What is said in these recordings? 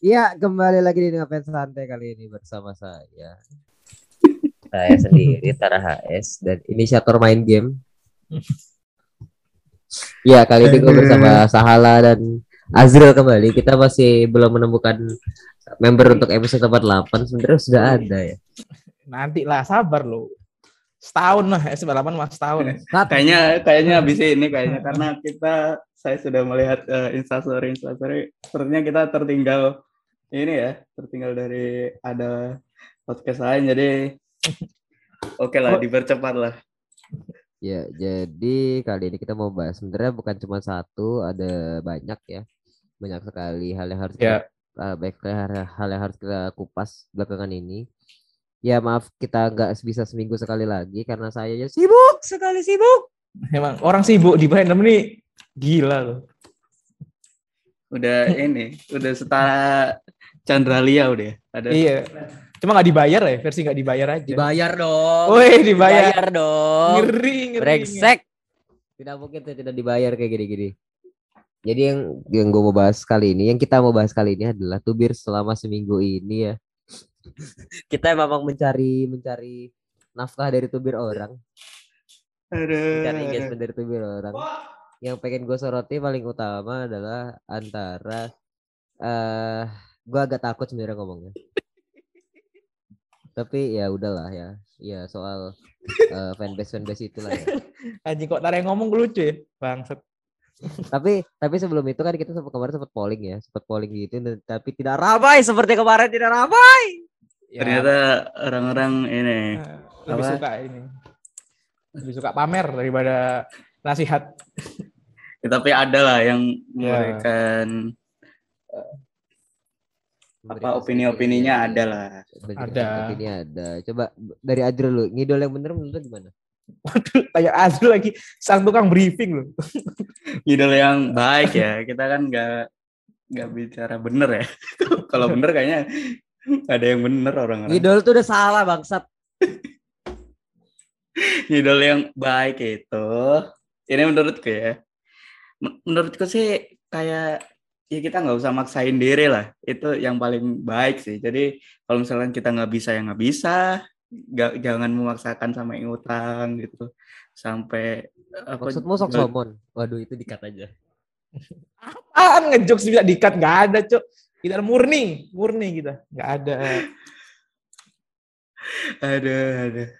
Iya, kembali lagi di Ngapet Santai kali ini bersama saya. Saya sendiri Tara HS dan inisiator main game. Iya, kali ini gue bersama Sahala dan Azril kembali. Kita masih belum menemukan member untuk episode 48. Sebenarnya sudah ada ya. Nanti lah, sabar lo. Setahun lah, episode 8 mas setahun. kayaknya kayaknya habis ini kayaknya karena kita saya sudah melihat uh, instastory instastory sepertinya kita tertinggal ini ya tertinggal dari ada podcast lain jadi oke okay lah oh. dipercepat lah. Ya jadi kali ini kita mau bahas sebenarnya bukan cuma satu ada banyak ya. Banyak sekali hal yang harus ya. kita, uh, baik hal yang harus kita kupas belakangan ini. Ya maaf kita nggak bisa seminggu sekali lagi karena saya ya sibuk sekali sibuk. Emang orang sibuk di Bandung ini gila loh. Udah ini udah setara Chandra Lia udah ada. Iya. Cuma nggak dibayar ya, versi nggak dibayar aja. Dibayar dong. Woi, dibayar. dibayar dong. Ngeri, ngeri. Brengsek. Tidak mungkin tidak dibayar kayak gini-gini. Jadi yang yang gue mau bahas kali ini, yang kita mau bahas kali ini adalah tubir selama seminggu ini ya. kita memang mencari mencari nafkah dari tubir orang. Aduh. Mencari engagement dari tubir orang. Yang pengen gue soroti paling utama adalah antara eh uh, gue agak takut sebenarnya ngomongnya. Tapi ya udahlah ya. Ya soal uh, fanbase fanbase itulah ya. Anjing kok tarik ngomong lucu ya? Bangset tapi tapi sebelum itu kan kita sempat kemarin sempat polling ya sempat polling gitu tapi tidak ramai seperti kemarin tidak ramai. Ya. ternyata orang-orang ini uh, lebih apa? suka ini. Lebih suka pamer daripada nasihat. Ya, tapi ada lah yang ya. Apa opini-opininya ada lah. Ada. Opini ada. Coba dari Adri lu, ngidol yang bener menurut gimana? Waduh, kayak Azul lagi sang tukang briefing loh. ngidol yang baik ya. Kita kan nggak nggak bicara bener ya. Kalau bener kayaknya ada yang bener orang-orang. Ngidol tuh udah salah bangsat. ngidol yang baik itu, ini menurutku ya. Menurutku sih kayak ya kita nggak usah maksain diri lah. Itu yang paling baik sih. Jadi kalau misalnya kita nggak bisa ya nggak bisa. Nggak jangan memaksakan sama yang utang gitu. Sampai apa? Maksudmu sok somon waduh itu dikat aja. Apaan? Ngejokes bisa dikat? Nggak ada cok kita murni. Murni kita. Nggak ada. Ada ada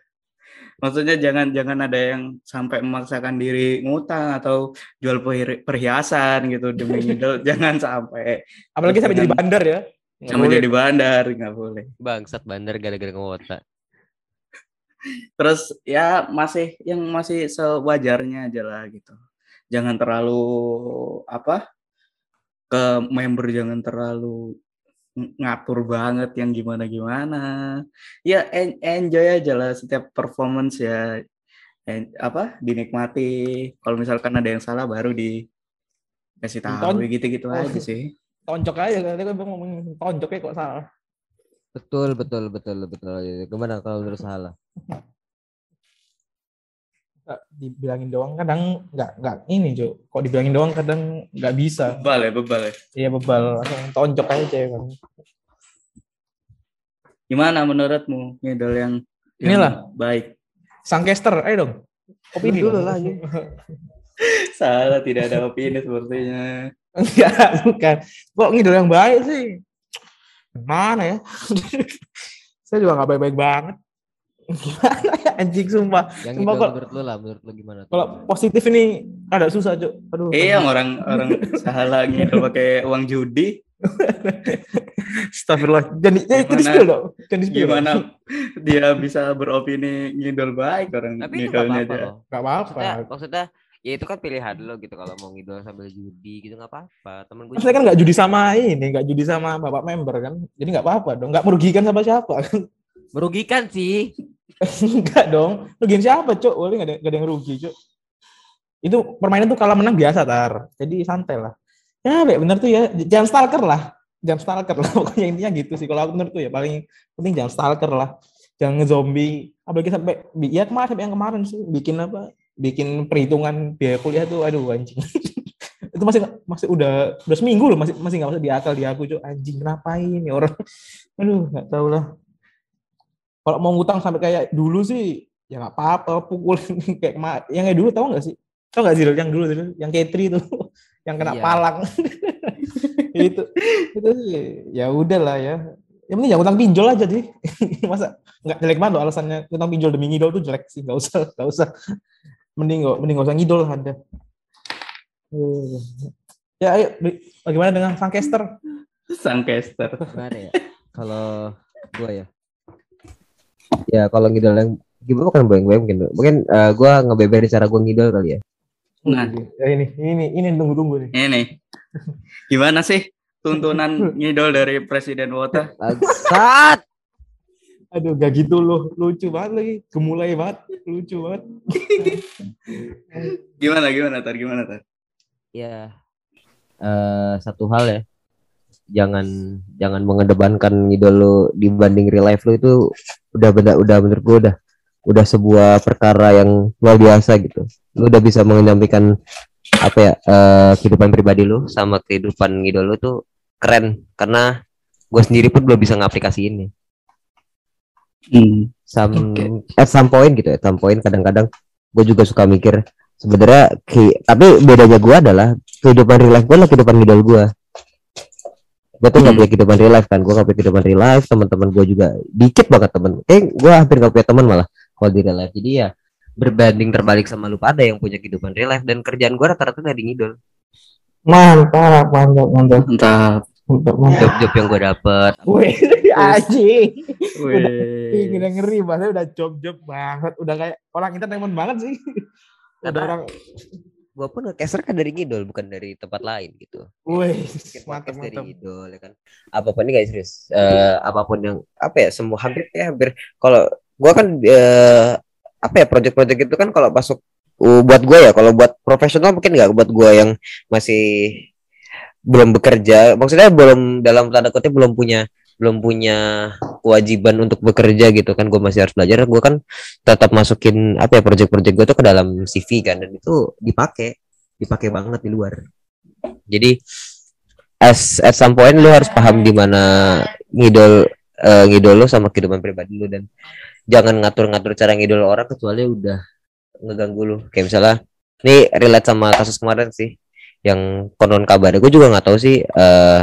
maksudnya jangan jangan ada yang sampai memaksakan diri ngutang atau jual perhiasan gitu demi ngidol jangan sampai. Apalagi sampai jadi bandar ya. Sampai jadi bandar nggak boleh. Bangsat bandar gara-gara ngota terus ya masih yang masih sewajarnya aja lah gitu. Jangan terlalu apa ke member jangan terlalu ngatur banget yang gimana gimana ya enjoy aja lah setiap performance ya. En, apa dinikmati. Kalau misalkan ada yang salah baru dikasih tahu gitu gitu oh, aja sih. toncok aja kan kan ngomong toncoknya kok salah. Betul betul betul betul. Gimana kalau terus salah dibilangin doang kadang nggak nggak ini Jo kok dibilangin doang kadang nggak bisa. Bebal ya bebal ya? Iya bebal. Langsung tonjok aja kan gimana menurutmu ngidol yang, yang inilah. baik? Sangkester ayo dong. Opini dulu lah salah tidak ada opini sepertinya. Enggak bukan. Kok ngidol yang baik sih? Mana ya? Saya juga nggak baik-baik banget gimana ya anjing sumpah. Yang sumpah itu menurut lu lah, menurut lu gimana? Kalau positif ini ada susah, Cuk. Aduh. Iya, orang orang salah gitu pakai uang judi. Astagfirullah. Jadi ya, itu spill dong. Jadi spill. Gimana dia bisa beropini ngidol baik orang Tapi ngidolnya aja. Gak apa-apa. Maksudnya, maksudnya ya itu kan pilihan lo gitu kalau mau ngidol sambil judi gitu nggak apa-apa temen gue saya kan nggak judi sama ini nggak judi sama bapak member kan jadi nggak apa-apa dong nggak merugikan sama siapa kan merugikan sih Enggak dong. Rugiin siapa, Cok? Boleh enggak ada, gak ada yang rugi, Cok. Itu permainan tuh kalah menang biasa, Tar. Jadi santai lah. Ya, bener tuh ya. Jangan stalker lah. Jangan stalker lah. Pokoknya intinya gitu sih. Kalau aku bener tuh ya, paling penting jangan stalker lah. Jangan ngezombie. Apalagi sampai, ya kemarin, sampai yang kemarin sih. Bikin apa? Bikin perhitungan biaya kuliah tuh, aduh anjing. itu masih masih udah udah seminggu loh masih masih nggak masuk di akal di aku cuy anjing ngapain ya orang aduh nggak tahu lah kalau mau ngutang sampai kayak dulu sih ya nggak apa-apa pukul kayak ma- yang kayak dulu tahu nggak sih? Tahu nggak sih yang dulu dulu yang Ketri itu yang kena Iya. palang. Itu itu sih ya udah lah ya. Yang penting jangan utang pinjol aja sih. Masa nggak jelek banget loh alasannya. Utang pinjol demi ngidol tuh jelek sih nggak usah nggak usah. Mending nggak mending nggak usah ngidol ada. Ya ayo bagaimana dengan sang caster Sang caster. Gimana ya? Kalau gua ya. Ya kalau ngidol yang gimana bukan boyang boyang mungkin. Mungkin eh, gua ngebeberin cara gua ngidol kali ya. Nah. ya ini ini ini tunggu tunggu nih Ini gimana sih tuntunan ngidol dari Presiden Wota? Bangsat. aduh gak gitu loh lucu banget lagi gemulai banget lucu banget Gimana gimana tar gimana tar? ya eh satu hal ya jangan jangan mengedepankan ngidol lu dibanding real life lu itu udah benda udah menurut gua udah udah sebuah perkara yang luar biasa gitu lu udah bisa menyampaikan apa ya eh, kehidupan pribadi lu sama kehidupan ngidol lu tuh keren karena gue sendiri pun belum bisa ngaplikasiinnya Hmm. some Oke. at some point gitu at some point kadang-kadang gue juga suka mikir sebenarnya tapi bedanya gue adalah kehidupan real life gue adalah kehidupan idol gue gue tuh nggak Hmm. punya kehidupan real life kan gue nggak punya kehidupan real life teman-teman gue juga dikit banget temen eh gue hampir nggak punya teman malah kalau di real life jadi ya berbanding terbalik sama lu pada yang punya kehidupan real life dan kerjaan gue rata-rata dari ngidol mantap mantap mantap Mantap. mantap mantap job-job yang gue dapet Wih, anjing Wih. Ih, udah ngeri banget, udah job-job banget, udah kayak orang entertainment banget sih. Karena- orang, gue pun ngecaster kan dari ngidol bukan dari tempat lain gitu. Wih, bikin mantap dari mantap. idol ya kan. Apa pun ini guys serius. Eh, apa pun yang apa ya semua hampir ya hampir. Kalau gua kan eh, apa ya project-project itu kan kalau masuk uh, buat gua ya kalau buat profesional mungkin nggak buat gua yang masih belum bekerja. Maksudnya belum dalam tanda kutip belum punya belum punya kewajiban untuk bekerja gitu kan gue masih harus belajar. Gue kan tetap masukin apa ya project-project gue tuh ke dalam CV kan dan itu dipakai dipakai banget di luar. Jadi as at some point lu harus paham di mana ngidol eh, ngidol lu sama kehidupan pribadi lu dan jangan ngatur-ngatur cara ngidol orang kecuali udah ngeganggu lu. Kayak misalnya ini relate sama kasus kemarin sih yang konon kabarnya gue juga nggak tahu sih eh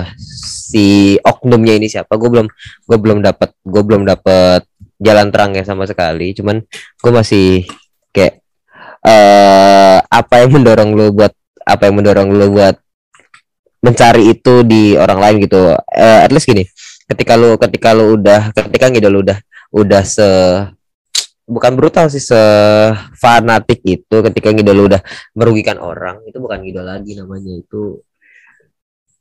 si oknumnya ini siapa. Gue belum gue belum dapat gue belum dapat jalan terang ya sama sekali. Cuman gue masih kayak eh apa yang mendorong lu buat apa yang mendorong lu buat mencari itu di orang lain gitu. Eh, at least gini ketika lu ketika lu udah ketika ngidol lu udah udah se bukan brutal sih se fanatik itu ketika ngidol lu udah merugikan orang. Itu bukan ngidol lagi namanya itu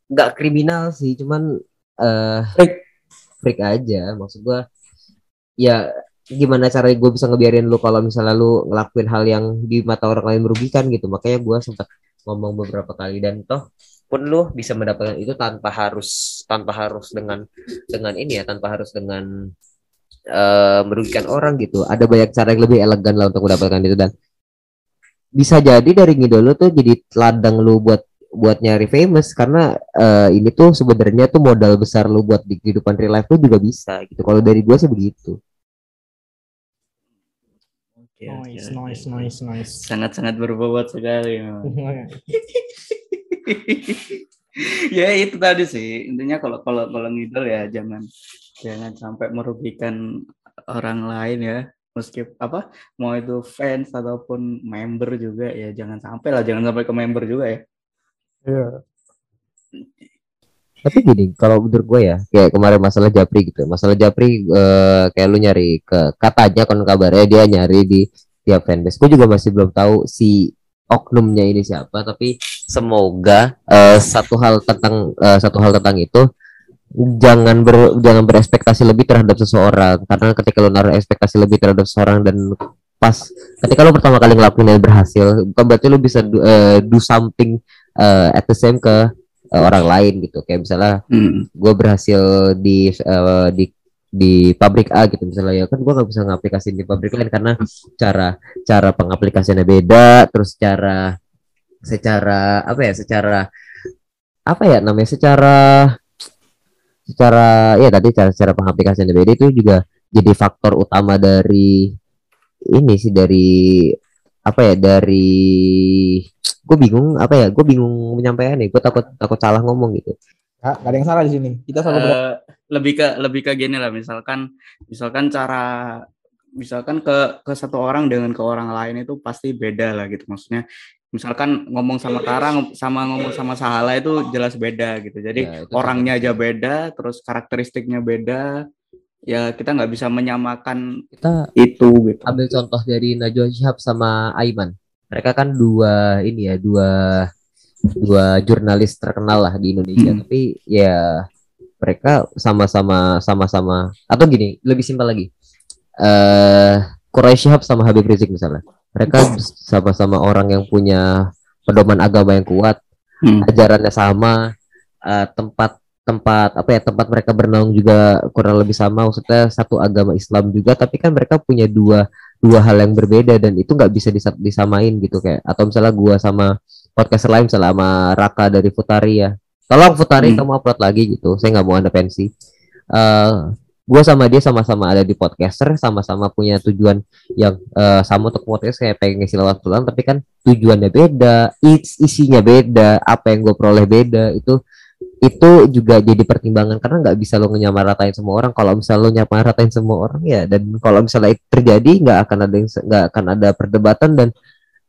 nggak kriminal sih cuman eh Freak. freak aja. Maksud gua ya gimana cara gue bisa ngebiarin lu kalau misalnya lu ngelakuin hal yang di mata orang lain merugikan gitu. Makanya gua sempat ngomong beberapa kali dan toh pun lu bisa mendapatkan itu tanpa harus tanpa harus dengan dengan ini ya tanpa harus dengan eh, merugikan orang gitu. Ada banyak cara yang lebih elegan lah untuk mendapatkan itu dan. Bisa jadi dari ngidol lu tuh jadi ladang lu buat buat nyari famous karena eh, ini tuh sebenarnya tuh modal besar lu buat di kehidupan real life tuh juga bisa gitu. Kalau dari gua sih begitu. Nice, nice, nice, nice. Sangat-sangat berbobot sekali. ya itu tadi sih. Intinya kalau kalau kalau ngidol ya jangan jangan sampai merugikan orang lain ya. Meski apa mau itu fans ataupun member juga ya jangan sampai lah. Jangan sampai ke member juga ya. Iya. tapi gini kalau menurut gue ya kayak kemarin masalah Japri gitu. Masalah Japri eh, kayak lu nyari ke katanya kon kabarnya dia nyari di tiap fanbase. Gue juga masih belum tahu si oknumnya ini siapa tapi semoga eh, satu hal tentang eh, satu hal tentang itu jangan ber, jangan berespektasi lebih terhadap seseorang. Karena ketika lu naruh ekspektasi lebih terhadap seseorang dan pas ketika lu pertama kali ngelakuin dan berhasil bukan berarti lu bisa do, eh, do something eh, at the same ke eh, orang lain gitu. Kayak misalnya Hmm. gue berhasil di eh, di di pabrik A gitu. Misalnya ya kan gue nggak bisa ngaplikasiin di pabrik lain karena cara cara pengaplikasiannya beda terus cara secara apa ya secara apa ya namanya secara secara ya tadi cara secara pengaplikasian beda itu juga jadi faktor utama dari ini sih dari apa ya dari gue bingung apa ya gue bingung menyampaikan nih gue takut takut salah ngomong gitu. Gak, gak ada yang salah di sini. Kita selalu uh, lebih ke lebih ke gini lah misalkan misalkan cara misalkan ke ke satu orang dengan ke orang lain itu pasti beda lah gitu. Maksudnya misalkan ngomong sama Karang sama ngomong sama Sahala itu jelas beda gitu. Jadi ya, orangnya aja beda terus karakteristiknya beda ya kita nggak bisa menyamakan kita itu gitu. ambil contoh dari Najwa Shihab sama Aiman. Mereka kan dua ini ya dua dua jurnalis terkenal lah di Indonesia. Hmm. tapi ya mereka sama-sama sama-sama. Atau gini lebih simpel lagi. Eh uh, Quraisy Shihab sama Habib Rizik misalnya mereka sama-sama orang yang punya pedoman agama yang kuat hmm. ajarannya sama uh, tempat tempat apa ya tempat mereka bernaung juga kurang lebih sama maksudnya satu agama Islam juga tapi kan mereka punya dua dua hal yang berbeda dan itu nggak bisa disamain gitu kayak atau misalnya gua sama podcast lain selama Raka dari Futari ya. Tolong Futari hmm. kamu upload lagi gitu. Saya nggak mau anda pensi. Uh, eh, gue sama dia sama-sama ada di podcaster, sama-sama punya tujuan yang uh, sama untuk podcast kayak pengen ngisi lewat tulang, tapi kan tujuannya beda, is isinya beda, apa yang gue peroleh beda itu itu juga jadi pertimbangan karena nggak bisa lo ratain semua orang. Kalau misalnya lo ratain semua orang ya dan kalau misalnya itu terjadi nggak akan ada yang nggak akan ada perdebatan dan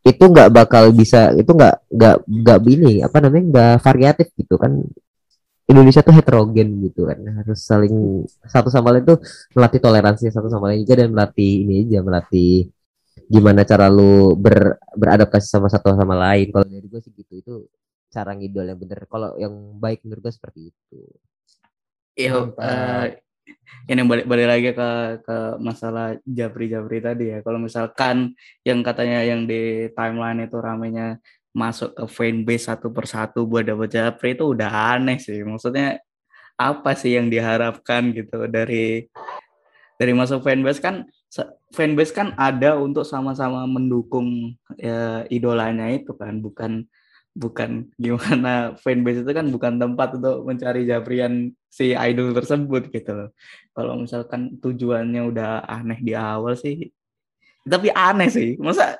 itu nggak bakal bisa itu nggak nggak nggak ini apa namanya nggak variatif gitu kan Indonesia tuh heterogen gitu kan. Harus saling satu sama lain tuh melatih toleransi satu sama lain juga dan melatih ini aja melatih gimana cara lu ber, beradaptasi sama satu sama lain. Kalau dari gue sih gitu itu cara ngidol yang bener. Kalau yang baik menurut gue seperti itu. Iya uh, ini balik balik lagi ke ke masalah Jabri Jabri tadi ya. Kalau misalkan yang katanya yang di timeline itu ramenya masuk ke fanbase satu persatu buat dapat Jabri itu udah aneh sih. Maksudnya apa sih yang diharapkan gitu dari dari masuk fanbase kan fanbase kan ada untuk sama-sama mendukung ya, idolanya itu kan bukan bukan gimana fanbase itu kan bukan tempat untuk mencari japrian si idol tersebut gitu loh. Kalau misalkan tujuannya udah aneh di awal sih, tapi aneh sih. Masa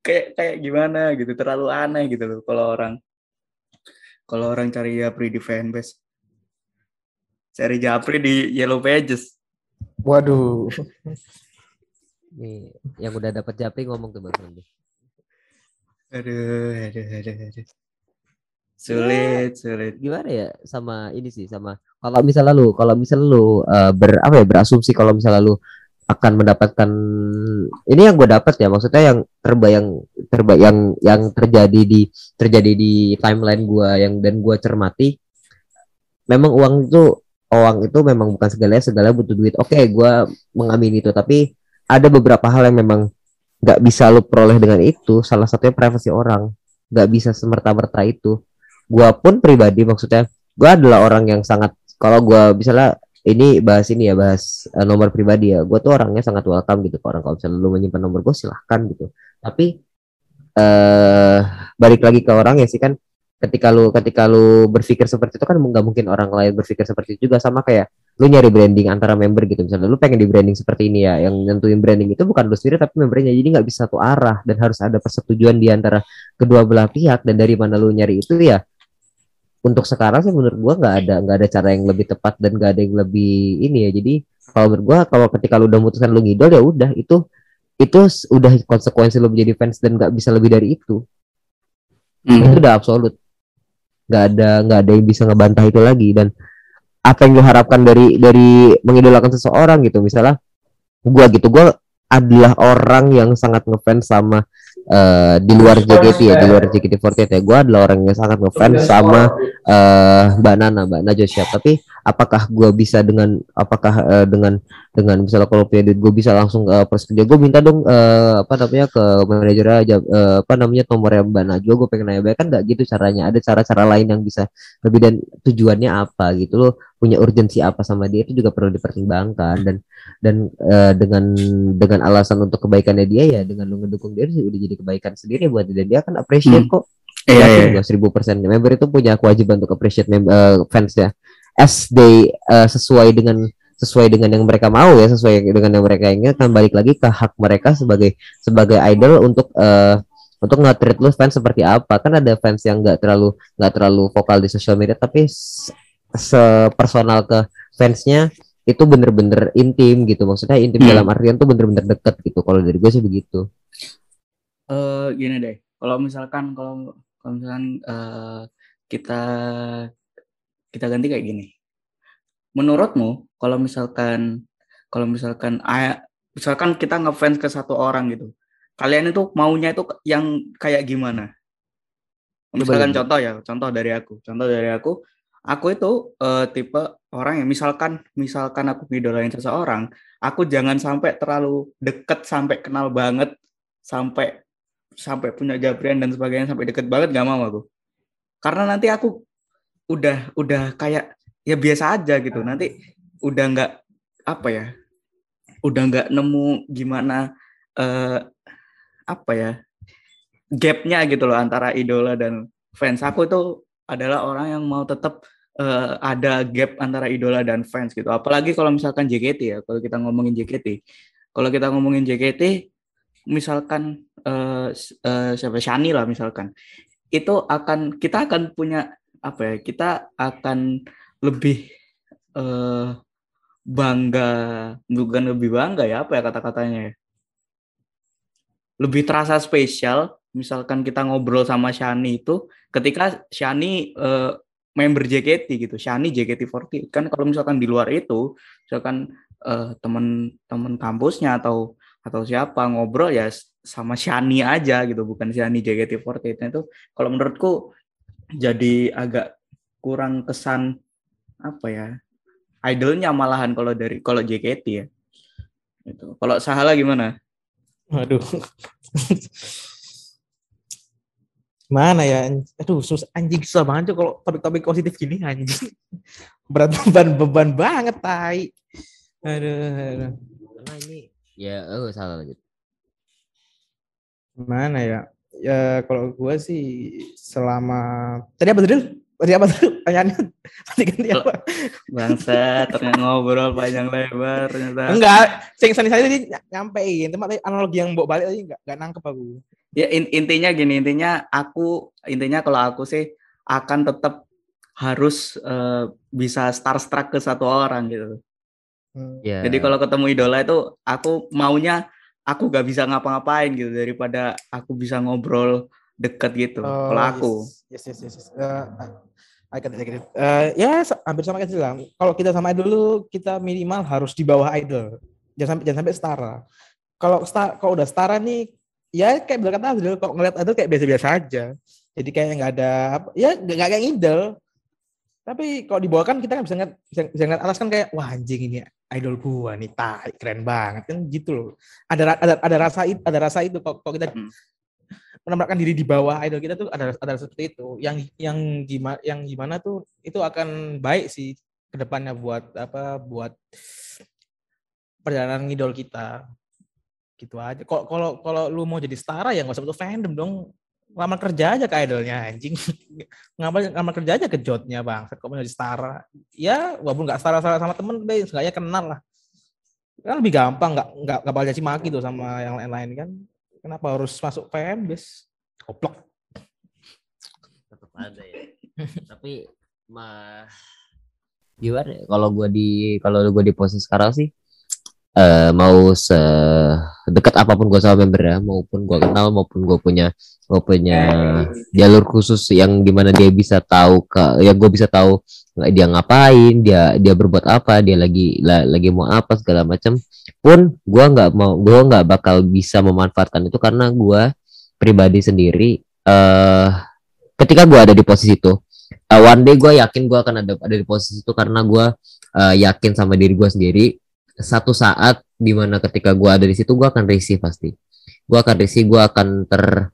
kayak kayak gimana gitu, terlalu aneh gitu loh kalau orang kalau orang cari japri di fanbase. Cari japri di Yellow Pages. Waduh. Nih, yang udah dapat japri ngomong tuh Bang Aduh, aduh, aduh, aduh. Sulit, ya, sulit. Gimana ya sama ini sih sama kalau misalnya lu, kalau misalnya lu uh, ber apa ya berasumsi kalau misalnya lu akan mendapatkan ini yang gue dapat ya maksudnya yang terbayang terbayang yang terjadi di terjadi di timeline gue yang dan gue cermati memang uang itu uang itu memang bukan segalanya segala butuh duit. Oke okay, gue mengamini itu tapi ada beberapa hal yang memang nggak bisa lo peroleh dengan itu. Salah satunya privasi orang nggak bisa semerta-merta itu. Gua pun pribadi maksudnya gua adalah orang yang sangat kalau gua misalnya ini bahas ini ya bahas uh, nomor pribadi ya. Gua tuh orangnya sangat welcome gitu orang kalau misalnya lu menyimpan nomor gua silahkan gitu. Tapi eh uh, balik lagi ke orang ya sih kan. Ketika lu ketika lu berpikir seperti itu kan nggak mungkin orang lain berpikir seperti itu juga. Sama kayak lu nyari branding antara member gitu. Misalnya lu pengen di branding seperti ini ya yang nentuin branding itu bukan lu sendiri tapi membernya. Jadi nggak bisa satu arah dan harus ada persetujuan di antara kedua belah pihak. Dan dari mana lu nyari itu ya untuk sekarang sih menurut gua nggak ada nggak ada cara yang lebih tepat dan nggak ada yang lebih ini ya. Jadi kalau menurut gua kalau ketika lu udah memutuskan lu ngidol ya udah itu itu udah konsekuensi lu menjadi fans dan nggak bisa lebih dari itu. Mm itu udah absolut. Nggak ada nggak ada yang bisa ngebantah itu lagi. Dan apa yang diharapkan dari dari mengidolakan seseorang gitu misalnya gua gitu gua adalah orang yang sangat ngefans sama uh, di luar JKT ya di luar JKT48 ya. Gue adalah orang yang sangat ngefans sama uh, Mbak Nana. Mbak Najwa tapi apakah gue bisa dengan apakah uh, dengan dengan misalnya kalau punya duit gue bisa langsung uh, proses kerja? Gue minta dong uh, apa namanya ke manajer aja uh, apa namanya nomornya Mbak Najwa gue pengen nanya kan nggak gitu caranya? Ada cara-cara lain yang bisa lebih dan tujuannya apa gitu loh punya urgensi apa sama dia itu juga perlu dipertimbangkan dan dan uh, dengan dengan alasan untuk kebaikannya dia ya dengan lu ngedukung dia udah jadi kebaikan sendiri buat dia dan dia akan appreciate hmm. kok Iya, iya, iya. seribu persen. Member itu punya kewajiban untuk appreciate member, uh, fans ya, as they uh, sesuai dengan sesuai dengan yang mereka mau ya, sesuai dengan yang mereka inginkan. Balik lagi ke hak mereka sebagai sebagai idol untuk uh, untuk nge-treat lu fans seperti apa kan ada fans yang nggak terlalu nggak terlalu vokal di sosial media tapi sepersonal ke fansnya itu bener-bener intim gitu. Maksudnya intim hmm. dalam artian tuh bener-bener deket gitu. Kalau dari gue sih begitu. Eh uh, gini deh. Kalau misalkan kalau kalau misalkan uh, kita kita ganti kayak gini. Menurutmu kalau misalkan kalau misalkan misalkan kita ngefans ke satu orang gitu kalian itu maunya itu yang kayak gimana? Misalkan contoh ya contoh dari aku. Contoh dari aku aku itu uh, tipe orang yang misalkan misalkan aku ngidolain seseorang aku jangan sampai terlalu deket sampai kenal banget sampai sampai punya jabrian dan sebagainya sampai deket banget gak mau aku. Karena nanti aku udah udah kayak ya biasa aja gitu. Nanti udah nggak apa ya udah nggak nemu gimana uh, apa ya gapnya gitu loh antara idola dan fans aku itu adalah orang yang mau tetap uh, ada gap antara idola dan fans gitu. Apalagi kalau misalkan JKT ya kalau kita ngomongin JKT kalau kita ngomongin JKT misalkan uh, uh, siapa Shani lah misalkan itu akan kita akan punya apa ya kita akan lebih uh, bangga bukan lebih bangga ya apa ya kata-katanya ya? Lebih terasa spesial misalkan kita ngobrol sama Shani itu ketika Shani uh, member JKT gitu Shani JKT48 kan kalau misalkan di luar itu misalkan uh, teman-teman kampusnya atau atau siapa ngobrol ya sama Shani aja gitu bukan Shani JKT48 nah, itu kalau menurutku jadi agak kurang kesan apa ya idolnya malahan kalau dari kalau JKT ya. Itu. Kalau Sahala gimana? Waduh. Mana ya? Aduh, sus anjing susah banget kalau topik-topik positif gini anjing. Berat beban beban banget tai. Aduh, aduh. Nah, ini ya oh salah lagi. Mana ya? Ya kalau gue sih selama tadi apa tadi? Tadi apa tuh pertanyaannya? Tadi ganti apa? Bangsa, ternyata ngobrol panjang lebar ternyata. Enggak, sing saya tadi nyampein, tempat analogi yang bawa balik tadi enggak enggak nangkep aku. Ya intinya gini, intinya aku intinya kalau aku sih akan tetap harus uh, bisa starstruck ke satu orang gitu. Hmm. Yeah. Jadi kalau ketemu idola itu aku maunya aku gak bisa ngapa-ngapain gitu daripada aku bisa ngobrol deket gitu. Oh, kalau aku. Yes, yes, yes. yes. Uh, I can take it. Uh, ya hampir sama kayak bilang. Kalau kita sama dulu kita minimal harus di bawah idol. Jangan sampai jangan sampai setara. Kalau star, kalau udah setara nih, ya kayak bilang kata Azril, kalau ngeliat idol kayak biasa-biasa aja. Jadi kayak nggak ada apa, ya nggak kayak idol. Tapi kalau di bawah kan kita kan bisa ngeliat, bisa, bisa ngeliat alas kan kayak wah anjing ini idol gua nih, tai keren banget kan gitu loh. Ada ada ada rasa itu, ada rasa itu kalau, kalau kita hmm menempatkan diri di bawah idol kita tuh ada ada seperti itu yang yang gimana yang gimana tuh itu akan baik sih ke depannya buat apa buat perjalanan idol kita gitu aja kalau kalau kalau lu mau jadi setara ya nggak usah butuh fandom dong lama kerja aja ke idolnya anjing ngapain lama kerja aja ke jotnya bang kok mau jadi setara ya walaupun nggak setara sama temen deh ya kenal lah kan lebih gampang nggak nggak nggak bakal jadi maki tuh sama yang lain-lain kan Kenapa harus masuk PM, bis? Goblok. Tetap ada ya. Tapi mah gimana ya? Kalau gue di kalau gue di posisi sekarang sih uh, mau sedekat apa pun gue sama member ya, maupun gue kenal maupun gue punya gue punya jalur khusus yang di mana dia bisa tahu ke ya gue bisa tahu dia ngapain dia dia berbuat apa dia lagi la, lagi mau apa segala macam pun gue nggak mau gue nggak bakal bisa memanfaatkan itu karena gue pribadi sendiri uh, ketika gue ada di posisi itu uh, one day gue yakin gue akan ada ada di posisi itu karena gue uh, yakin sama diri gue sendiri satu saat di mana ketika gue ada di situ gue akan risih pasti. Gue akan risih gue akan ter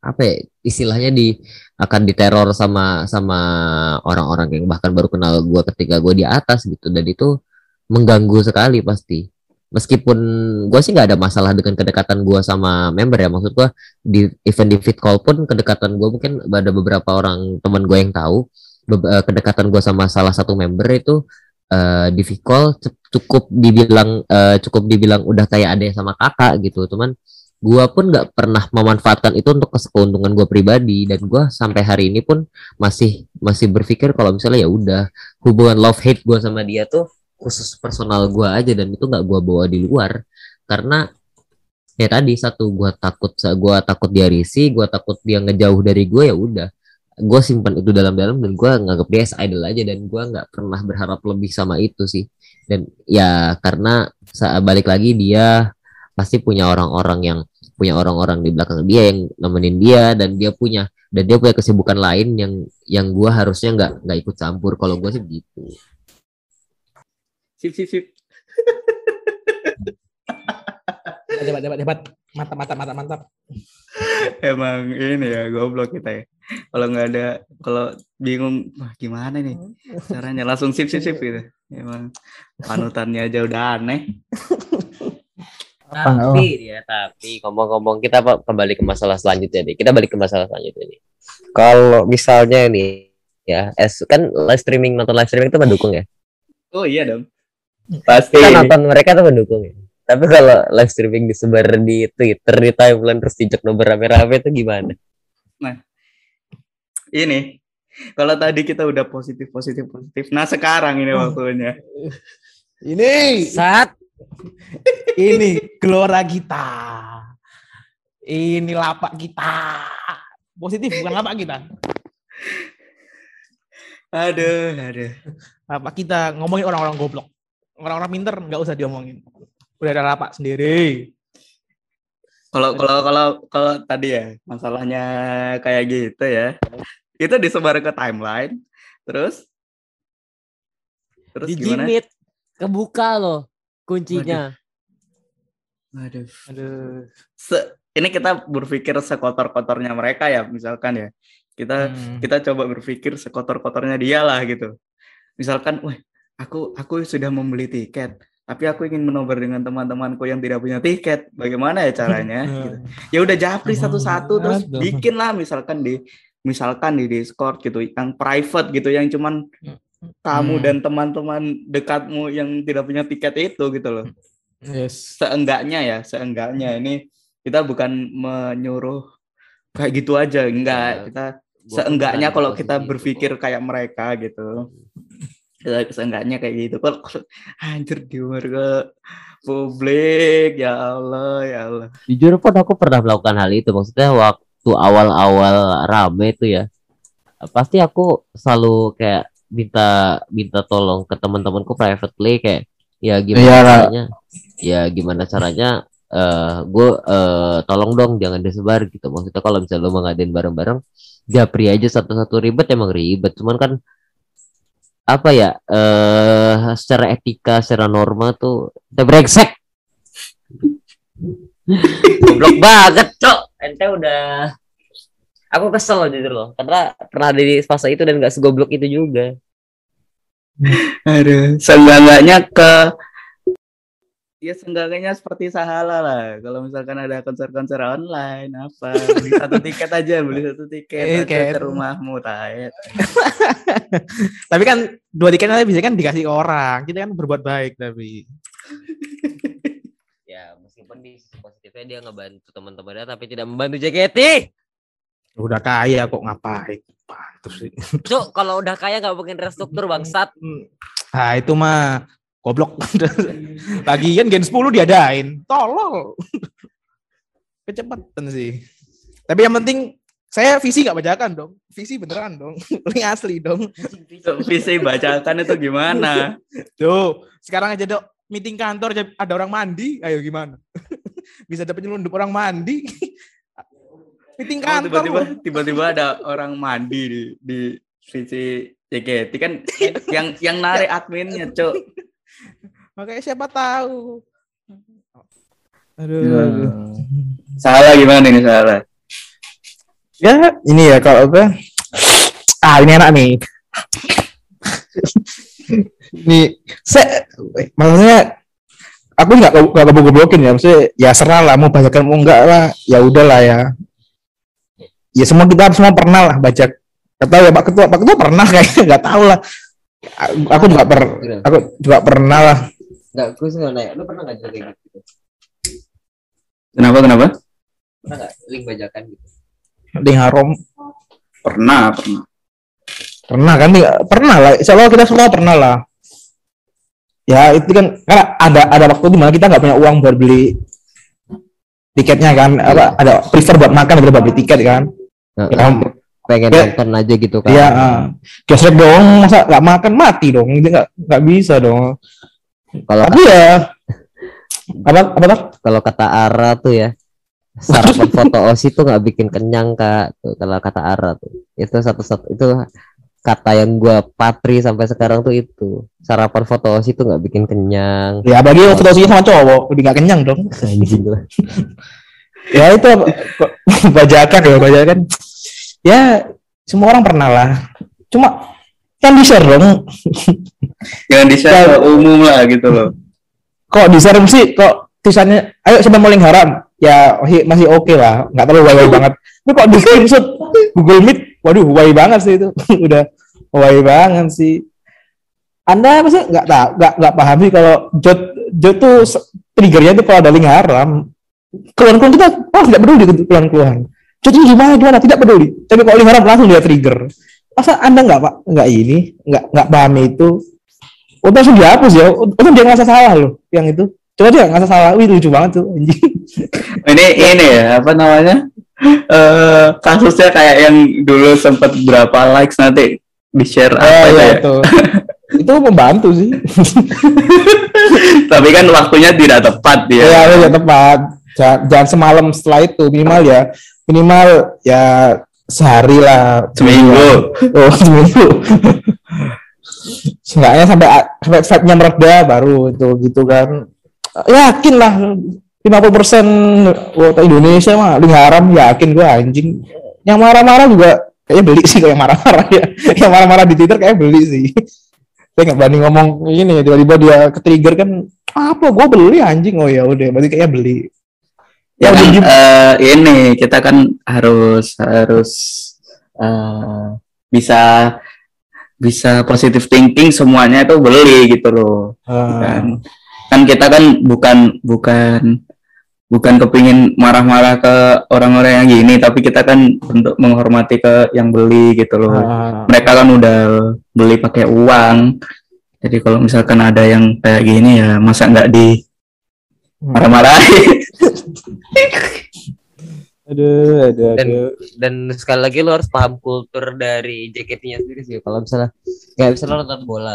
apa ya istilahnya di akan diteror sama sama orang-orang yang bahkan baru kenal gue ketika gue di atas gitu. Dan itu mengganggu sekali pasti. Meskipun gue sih nggak ada masalah dengan kedekatan gue sama member ya. Maksud gue di event di fit call pun kedekatan gue mungkin ada beberapa orang teman gue yang tahu. Eh, kedekatan gue sama salah satu member itu uh, di fit call cukup dibilang uh, cukup dibilang udah kayak ada sama kakak gitu. Cuman gue pun nggak pernah memanfaatkan itu untuk keuntungan gue pribadi. Dan gue sampai hari ini pun masih masih berpikir kalau misalnya ya udah hubungan love hate gue sama dia tuh khusus personal gue aja dan itu nggak gue bawa di luar. Karena ya tadi satu gue takut gue takut dia risi gue takut dia ngejauh dari gue ya udah gue simpan itu dalam-dalam dan gue nganggap dia as idol aja dan gue nggak pernah berharap lebih sama itu sih. Dan ya karena balik lagi dia pasti punya orang-orang yang punya orang-orang di belakang dia yang nemenin dia dan dia punya dan dia punya kesibukan lain yang yang gue harusnya nggak nggak ikut campur. Kalau gue sih gitu. Sip sip sip. Debat debat debat mantap mantap mantap mantap. Emang ini ya goblok kita ya kalau nggak ada kalau bingung wah gimana nih? Caranya langsung sip sip sip gitu. Emang panutannya aja udah aneh. Tapi ya tapi ngomong-ngomong kita kembali ke masalah selanjutnya nih. Kita balik ke masalah selanjutnya nih. Kalau misalnya nih ya es kan live streaming nonton live streaming itu mendukung ya? Oh iya dong. Pasti. Kan nonton mereka tuh mendukung ya? Tapi kalau live streaming disebar di Twitter di timeline terus dijak nomor rame-rame itu gimana? Nah ini kalau tadi kita udah positif positif positif nah sekarang ini waktunya ini saat ini gelora kita. Ini lapak kita. Positif bukan lapak kita. Aduh, aduh. Lapak kita ngomongin orang-orang goblok. Orang-orang pinter nggak usah diomongin. Udah ada lapak sendiri. Kalau kalau kalau kalau tadi ya masalahnya kayak gitu ya. Itu disebar ke timeline. Terus terus di gimana? kebuka loh kuncinya. Waduh. Waduh. Se ini kita berpikir sekotor-kotornya mereka ya, misalkan ya. Kita hmm. kita coba berpikir sekotor-kotornya dia lah gitu. Misalkan, wah, aku aku sudah membeli tiket, tapi aku ingin menobar dengan teman-temanku yang tidak punya tiket. Bagaimana ya caranya? gitu. Ya udah japri satu-satu terus bikin lah misalkan di misalkan di Discord gitu yang private gitu yang cuman hmm kamu hmm. dan teman-teman dekatmu yang tidak punya tiket itu gitu loh. Yes. Seenggaknya ya, seenggaknya ini kita bukan menyuruh kayak gitu aja, enggak. Ya, kita seenggaknya kalau kita berpikir kayak mereka gitu. Ya, seenggaknya kayak gitu. Kalau anjir di ke publik, ya Allah, ya Allah. Jujur pun aku pernah melakukan hal itu. Maksudnya waktu awal-awal rame itu ya. Pasti aku selalu kayak minta minta tolong ke teman-temanku privately kayak ya gimana Iyalah. caranya? Ya gimana caranya? Uh, eh, gue uh, tolong dong jangan disebar gitu. Maksudnya kalau misalnya lo mau ngadain bareng-bareng japri aja satu-satu ribet emang ribet. Cuman kan apa ya uh, secara etika secara norma tuh kita brengsek. Goblok banget cok ente udah aku kesel loh jujur loh karena pernah ada di fase itu dan gak segoblok itu juga. Aduh seenggaknya ke ya seenggaknya seperti sahala lah. Kalau misalkan ada konser-konser online apa? Beli satu tiket aja beli satu tiket ke rumahmu tahet tapi kan dua tiket nanti bisa kan dikasih ke orang kita kan berbuat baik tapi positifnya dia ngebantu teman-temannya tapi tidak membantu JKT Udah kaya kok ngapain? Terus Cuk, kalau udah kaya nggak mungkin restruktur bangsat. Nah, itu mah goblok. Lagian Gen 10 diadain. Tolol. Kecepatan sih. Tapi yang penting saya visi nggak bacakan dong. Visi beneran dong. Paling asli dong. Visi bacakan itu gimana? Tuh, sekarang aja dok meeting kantor ada orang mandi, ayo gimana? Bisa dapat nyelundup orang mandi meeting kantor. tiba-tiba tiba-tiba ada orang mandi di di sisi JKT kan yang yang narik adminnya, Cok. Makanya siapa tahu. Aduh, ya. aduh. Salah gimana ini salah? Ya, ini ya kalau apa? ah ini enak nih. Nih, saya maksudnya aku nggak nggak goblok-goblokin ya, maksudnya ya serah lah mau bacakan mau enggak lah, ya udahlah ya. Ya semua kita semua pernah lah baca. Kata ya Pak Ketua, Pak Ketua pernah kayaknya nggak tahu lah. Aku juga per, aku juga pernah lah. Enggak, gue sih nggak nanya. Lu pernah nggak kayak gitu? Kenapa kenapa? Pernah nggak link bajakan gitu? Di harom Pernah, pernah. pernah kan? Pernah lah. Allah kita semua pernah lah. Ya itu kan karena ada ada waktu di mana kita nggak punya uang buat beli tiketnya kan apa ada prefer buat makan daripada buat beli tiket kan Heeh. ya, pengen Ya. nonton aja gitu kan. Iya, uh, gesrek dong, masa nggak makan mati dong, nggak nggak bisa dong. Kalau Tapi ya apa apa tak? kalau kata Ara tuh ya sarapan foto osi tuh nggak bikin kenyang kak tuh kalau kata Ara tuh itu satu satu itu kata yang gua patri sampai sekarang tuh itu sarapan foto osi tuh nggak bikin kenyang Ya bagi waktu dosinya sama cowok, lebih nggak kenyang dong. anjing lah Ya itu bajakan ya bajakan. Ya semua orang pernah lah. Cuma kan di share dong. Jangan di share ke umum lah gitu loh. Kok di share sih kok tulisannya ayo coba maling haram. Ya masih, oke lah, nggak terlalu way banget. Tapi kok di screenshot Google Meet, waduh way banget sih itu. Udah way banget sih. Anda masih nggak tahu, nggak nggak paham sih kalau Jot Jot tuh triggernya tuh kalau ada link haram. Keluhan-keluhan kita oh tidak peduli dengan keluhan-keluhan. Jot ini gimana gimana tidak peduli. Tapi kalau link haram langsung dia trigger. Masa Anda nggak pak nggak ini nggak nggak paham itu? Udah langsung dihapus ya. Untung dia ngerasa salah loh yang itu. Coba dia ngerasa salah. Wih lucu banget tuh anjing. Ini ini ya apa namanya? Eh kasusnya kayak yang dulu sempat berapa likes nanti di share apa Oh itu iya ya. itu. itu membantu sih. Tapi kan waktunya tidak tepat Iya, ya. ya, tepat. Jangan, jangan semalam setelah itu minimal ya minimal ya sehari lah Seminggu. oh seminggu Seenggaknya sampai sampai vibe-nya mereda baru itu gitu kan yakin lah 50 persen wota Indonesia mah link haram yakin gua anjing. Yang marah-marah juga kayaknya beli sih kayak marah-marah ya. Yang marah-marah di Twitter kayak beli sih. Saya nggak berani ngomong ini tiba-tiba dia ke trigger kan apa gue beli anjing? Oh ya udah berarti kayaknya beli. Ya Ya, kan, udah, eh, ini kita kan harus harus eh, bisa bisa positive thinking semuanya itu beli gitu loh. Ah, kan kan kita kan bukan bukan bukan kepingin marah-marah ke orang-orang yang gini tapi kita kan untuk menghormati ke yang beli gitu loh. Ah, mereka kan udah beli pakai uang. Jadi kalau misalkan ada yang kayak gini ya masa nggak di Hmm. marah-marahin aduh aduh Dan- aduh. dan sekali lagi lo harus paham kultur dari JKT-nya sendiri sih. Kalau misalnya kayak misalnya lo nonton bola.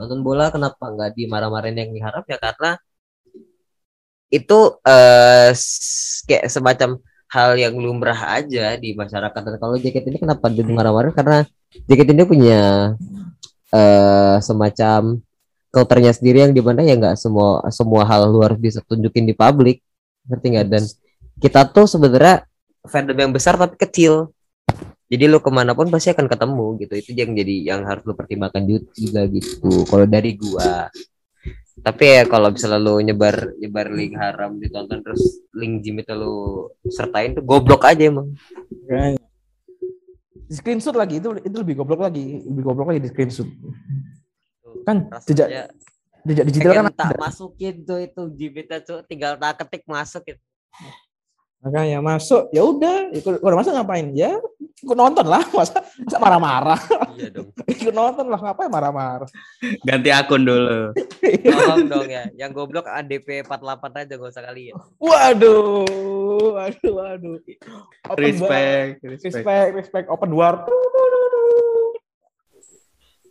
Nonton bola kenapa nggak dimarah-marahin yang diharap? Ya karena itu eh s- kayak semacam hal yang lumrah aja di masyarakat. Dan kalau JKT ini kenapa dia marah-marah karena JKT ini punya eh semacam kulturnya sendiri yang di mana ya nggak semua semua hal luar bisa tunjukin di publik. Ngerti nggak? Dan kita tuh sebenarnya fandom yang besar tapi kecil. Jadi lu ke mana pun pasti akan ketemu gitu. Itu yang jadi yang harus lu pertimbangkan ju- juga gitu. Kalau dari gua tapi ya kalau misalnya lu nyebar nyebar link haram ditonton terus link gym itu lu sertain tuh goblok aja emang. Di screenshot lagi itu itu lebih goblok lagi lebih goblok lagi di screenshot. Kan jejak jejak digital kan tak ada. masukin tuh itu gym itu tuh tinggal tak ketik masuk gitu makanya masuk ya udah ikut udah masuk ngapain? Ya ikut nonton lah masa masa marah-marah? Iya dong. Ikut nonton lah ngapain marah-marah? Ganti akun dulu. Tolong dong ya yang goblok ADP 48 aja gak usah kali ya. Waduh waduh waduh. Open bar. respect respect. respect respect. Open war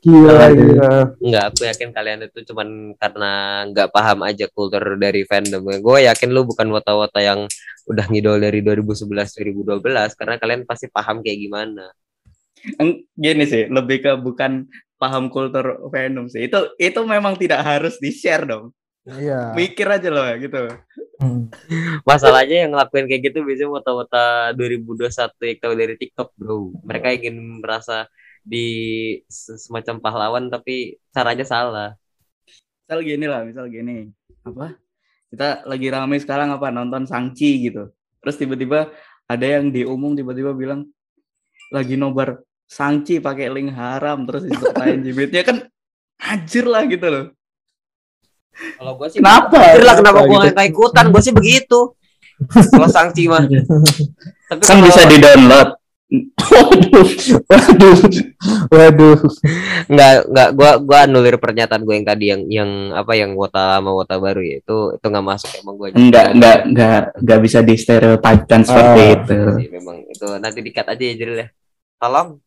gila gila Enggak, aku yakin kalian itu cuman karena nggak paham aja kultur dari fandom. Gue yakin lu bukan wota-wota yang udah ngidol dari 2011 2012 karena kalian pasti paham kayak gimana. Gini sih lebih ke bukan paham kultur fandom sih itu itu memang tidak harus di share dong iya mikir aja loh gitu Hmm. Masalahnya yang ngelakuin kayak gitu biasanya wota-wota 2021 yang tahu dari TikTok, Bro. Mereka ingin merasa di semacam pahlawan tapi caranya salah. Misal gini lah, misal gini. Apa? Kita lagi ramai sekarang apa nonton Sangchi gitu. Terus tiba-tiba ada yang diumum tiba-tiba bilang lagi nobar Sangchi pakai link haram terus disertain jibitnya kan anjir lah gitu loh. Kalau gue sih Kenapa? anjir lah kenapa gue gitu? nggak ikutan? Gue sih begitu. Kalau sanksi mah. Tapi Kan bisa di-download. Waduh, waduh, waduh. nggak nggak gua gua anulir pernyataan gue yang tadi yang yang apa yang wota lama wota baru ya itu itu nggak masuk emang gue Enggak, enggak, enggak, enggak bisa di stereotipkan seperti Ah. itu. memang itu nanti dikat aja ya Jril ya tolong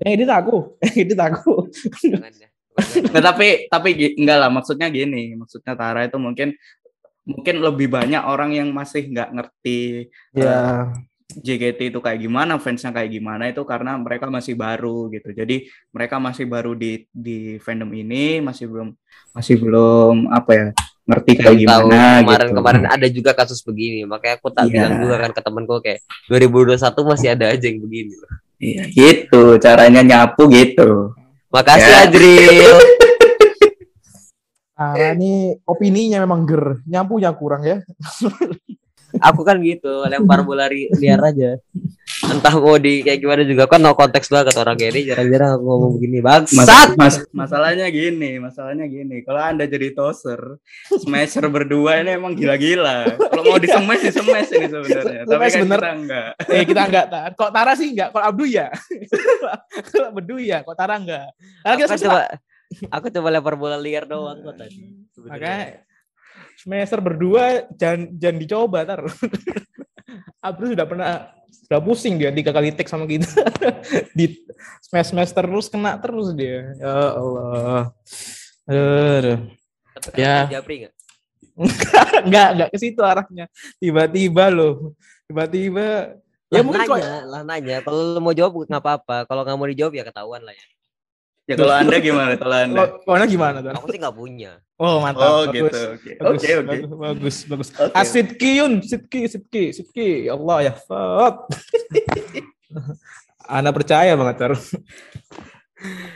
Eh, ini aku, ini aku. ya Nah, tapi tapi enggak lah maksudnya gini, maksudnya Tara itu mungkin mungkin lebih banyak orang yang masih nggak ngerti Ya, JKT itu kayak gimana, fansnya kayak gimana itu karena mereka masih baru gitu. Jadi mereka masih baru di di fandom ini, masih belum masih belum apa ya ngerti kayak tahu gimana kemarin gitu. kemarin ada juga kasus begini makanya aku tak Iya. bilang juga kan ke temanku kayak 2021 masih ada aja yang begini Iya, gitu caranya nyapu gitu. makasih Ya. Adril Tara ini opininya memang ger, nyampunya kurang ya. aku kan gitu lempar bola liar aja entah mau di kayak gimana juga kan no konteks banget orang kayak ini jarang-jarang aku ngomong begini Mas, bangsat mas- masalahnya gini, masalahnya gini. Kalau anda jadi toser, smasher berdua ini emang gila-gila. Kalau mau disemes, disemes ini sebenarnya. Tapi kan bener. kita enggak. Eh kita enggak, Tar. Kok Tara sih enggak? Kok Abdu ya? Kok Abdu ya? Kok Tara enggak? Aku kita kan coba aku coba lempar bola liar doang kok tadi sebenarnya. Semester berdua jangan jangan dicoba tar. Abdu sudah pernah sudah pusing dia tiga kali take sama kita di smash smash terus kena terus dia ya Allah Aduh. Ya. Japri nggak? enggak enggak ke situ arahnya tiba-tiba loh tiba-tiba ya Lah mungkin nanya, kok lah nanya. Kalau mau jawab nggak apa-apa. Kalau nggak mau dijawab ya ketahuan lah ya. Ya kalau anda gimana? Kalau anda? kalau kalau gimana tuh Aku sih nggak punya. oh mantap Oh bagus. gitu. Oke. Bagus, Oke oke. bagus, bagus, bagus. Oke. Ah, Sidki Yun, Sidki, Sidki, Sidki. Ya Allah ya. Fat. Ana percaya banget, Tar.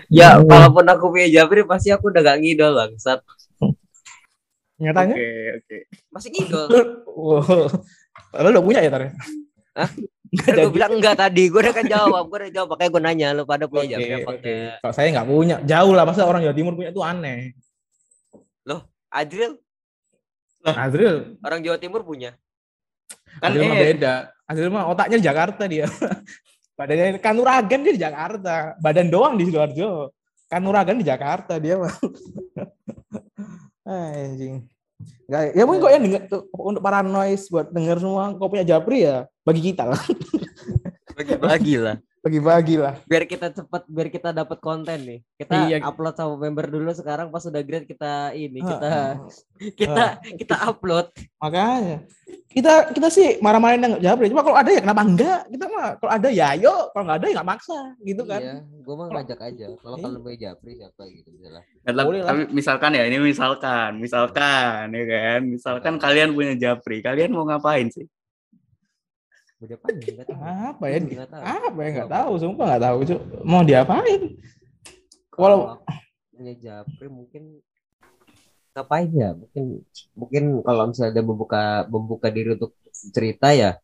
Ya, walaupun aku punya Japri pasti aku udah gak ngidol bangsat. Nyatanya? Oke oke. Masih ngidol. Wow. Padahal udah punya ya, Tar? Hah? Enggak Kan jadi. gue bilang enggak tadi, gue udah kan jawab, gue udah jawab, makanya gue nanya lu pada punya Oke, Japri apa oke. enggak? Kalau saya nggak punya, jauh lah. Masa orang Jawa Timur punya itu aneh. Adril, Azril, orang Jawa Timur punya. Kan Azril mah eh, beda. Azril mah otaknya di Jakarta dia. Badannya Kanuragan dia di Jakarta. Badan doang di Sidoarjo. Kanuragan di Jakarta dia mah. Anjing. Nggak, ya mungkin kok yang denger, tuh, untuk para noise buat denger semua kok punya Japri ya bagi kita lah. Bagi-bagi lah. Bagi-bagi lah. Biar kita cepet, biar kita dapat konten nih. Kita Iya. upload sama member dulu sekarang pas udah grade kita ini, kita Ah, kita kita upload. Makanya kita kita sih marah-marahin yang nggak Japri. Cuma kalau ada ya kenapa enggak? Kita mah kalau ada ya ayo, kalau nggak ada ya nggak maksa gitu kan. Iya, gue mah ngajak aja. Kalau Iya. kalian punya Japri siapa gitu misalnya. tapi misalkan ya ini misalkan, misalkan ya kan, misalkan kalian punya Japri, kalian mau ngapain sih? Udah apa enggak tahu. Apa ya? Nggak tahu. Apa ya nggak tahu, sumpah nggak tahu. Cuk. Mau diapain? Kalau punya Japri mungkin ngapain ya? Mungkin mungkin kalau misalnya dia membuka membuka diri untuk cerita ya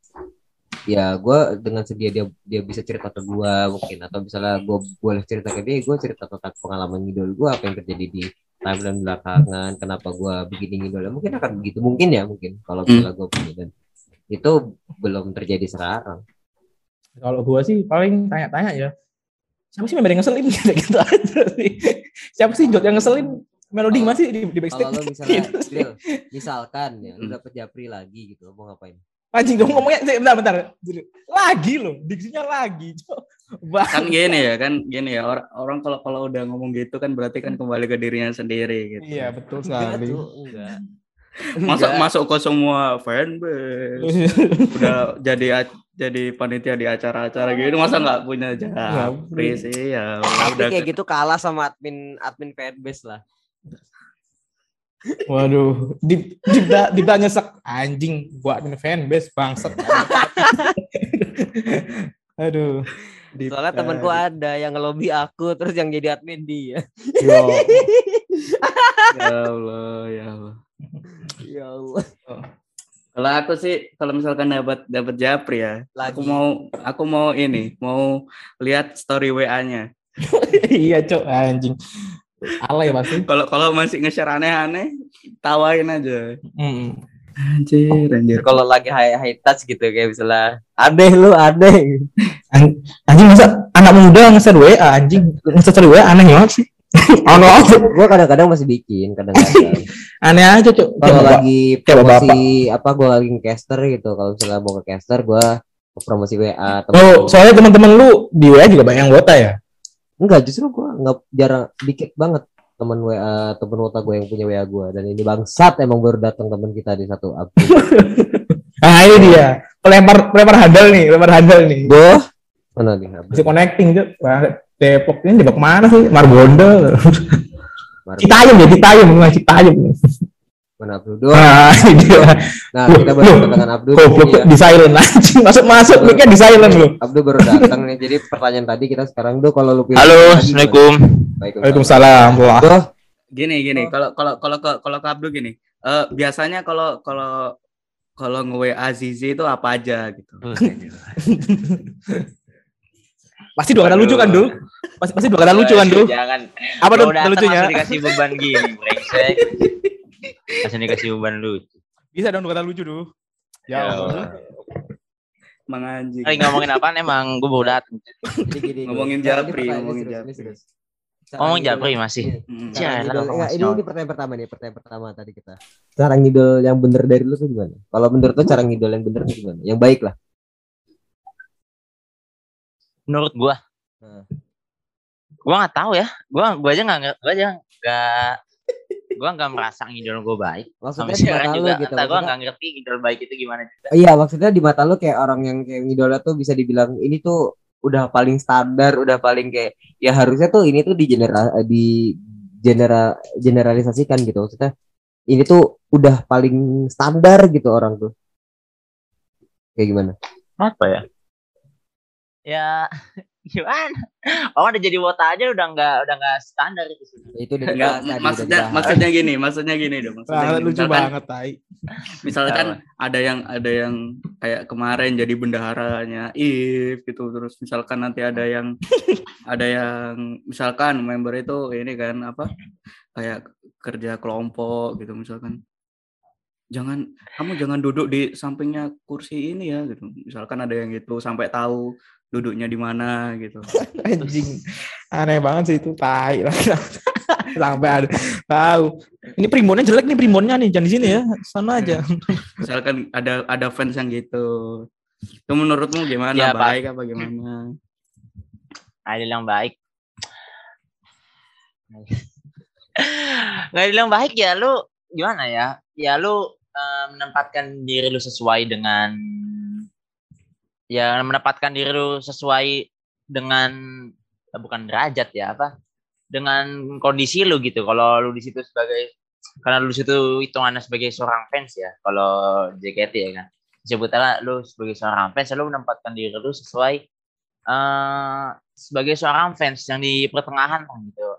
ya gue dengan sedia dia dia bisa cerita ke gue mungkin atau misalnya gue boleh cerita ke dia gue cerita tentang pengalaman ngidol gue apa yang terjadi di timeline belakangan kenapa gue begini ngidol mungkin akan begitu mungkin ya mungkin kalau Hmm. misalnya gue punya dan itu belum terjadi sekarang kalau gua sih paling tanya-tanya ya. Siapa sih member yang ngeselin gitu, gitu aja sih. Siapa sih Jod yang ngeselin? Melodi Kalau- masih di, di kalau backstage. lo misalnya Gitu misalkan ya lu Hmm. dapet Japri lagi gitu mau ngapain Anjing dong ngomongnya bentar bentar. Lagi loh, diksinya lagi. Bah. Kan gini ya, kan gini ya. Orang, orang kalau kalau udah ngomong gitu kan berarti kan kembali ke dirinya sendiri gitu. Iya, betul enggak sekali. tuh enggak Masuk Enggak. masuk ke semua fanbase. udah jadi jadi panitia di acara-acara gitu masa nggak punya japri sih ya tapi udah kayak gitu kalah sama admin admin fanbase lah Waduh, di Dipta Dipta nyesek anjing buat fanbase bangsat. Aduh. Soalnya temanku ada yang ngelobi aku terus yang jadi admin dia. Yo. ya Allah, ya Allah. Ya Allah. Kalau aku sih kalau misalkan dapat dapat japri ya, Lagi. aku mau aku mau ini, mau lihat story WA-nya. iya, Cok, anjing. Alay pasti. Kalau kalau masih nge-share aneh-aneh, tawain aja. Mm. Anjir, anjir. Kalau lagi high, high touch gitu kayak misalnya aneh lu aneh. An- Anjing masa anak muda nge-share WA anjing nge-share WA aneh banget sih. Ono aja. Gue kadang-kadang masih bikin, kadang-kadang. Aneh aja, Cok. Kalau lagi promosi apa gue lagi caster gitu. Kalau misalnya mau ke caster gue promosi WA temen Oh, soalnya teman-teman lu di WA juga banyak yang wota ya? Enggak, justru gue nggak jarang dikit banget temen WA temen wota gue yang punya WA gue dan ini bangsat emang baru datang temen kita di satu update. Nah, ini dia. Pelempar pelempar handal nih, pelempar handal nih. Boh, mana nih? Masih connecting. Wah, Depok ini Depok mana sih? Margonda. Citayam ya, Citayam, bukan Citayam. Mana Abdul doang. Nah, dia. Nah, kita baru kedatangan Abdul. Goblok ya. di silent anjing. Masuk-masuk mic di silent lu. Abdul baru datang nih. Jadi pertanyaan tadi kita sekarang do kalau lu pilih Halo, Assalamualaikum. Waalaikumsalam. Wah. Doh, Gini gini, kalau kalau kalau ke kalau ke Abdul gini. eh biasanya kalau kalau kalau nge-WA Zizi itu apa aja gitu. Pasti dua kata lucu kan, Du? Pasti pasti dua kata lucu kan, Du? Jangan. Apa dong datang lucunya? langsung dikasih beban gini, brengsek. Langsung dikasih beban lucu. Bisa dong dua kata lucu, Du. Ya Ya Allah. Emang anjing. Lagi ngomongin apaan emang gue baru datang. Ngomongin Japri, ngomongin Japri. Ngomong Japri masih. Hmm. Masih ini, ini pertanyaan pertama nih, pertanyaan pertama tadi kita. Cara ngidol yang bener dari lu tuh gimana? Kalau menurut lu cara ngidol yang bener tuh gimana? Yang baik lah. Menurut gua. Hmm. Gua nggak tahu ya. Gua gua aja nggak gua aja nggak gua nggak merasa ngidol gua baik. Maksudnya Sampai di sekarang juga gitu. entah Maksudnya- nggak ngerti ngidol baik itu gimana juga. Iya, maksudnya di mata lu kayak orang yang kayak ngidolnya tuh bisa dibilang ini tuh udah paling standar, udah paling kayak ya harusnya tuh ini tuh di genera di genera generalisasikan gitu. Maksudnya ini tuh udah paling standar gitu orang tuh. Kayak gimana? Apa ya? Ya gimana? Oh udah jadi wota aja udah nggak udah nggak standar itu. Ya, itu udah Enggak, dibahas tadi, udah maksudnya maksudnya gini, maksudnya gini dong. Maksudnya gini. lucu Misalkan- banget, tai. misalkan ada yang ada yang kayak kemarin jadi bendaharanya if gitu terus misalkan nanti ada yang ada yang misalkan member itu ini kan apa kayak kerja kelompok gitu misalkan jangan kamu jangan duduk di sampingnya kursi ini ya gitu misalkan ada yang gitu sampai tahu duduknya di mana gitu Anjing. Aneh banget sih itu, tai lah. Sampai ada tahu. Ini primbonnya jelek nih primbonnya nih, jangan di sini ya. Sana aja. misalkan ada ada fans yang gitu itu menurutmu gimana Ya, Pak. baik apa gimana Adil yang baik. Nggak adil yang baik ya lu gimana ya? Ya lu eh, menempatkan diri lu sesuai dengan ya menempatkan diri lu sesuai dengan eh, bukan derajat ya apa? Dengan kondisi lu gitu. Kalau lu di situ sebagai karena lu di situ hitungannya sebagai seorang fans ya. Kalau JKT ya kan. Sebutlah lu sebagai seorang fans lu menempatkan diri lu sesuai eh sebagai seorang fans yang di pertengahan lah gitu.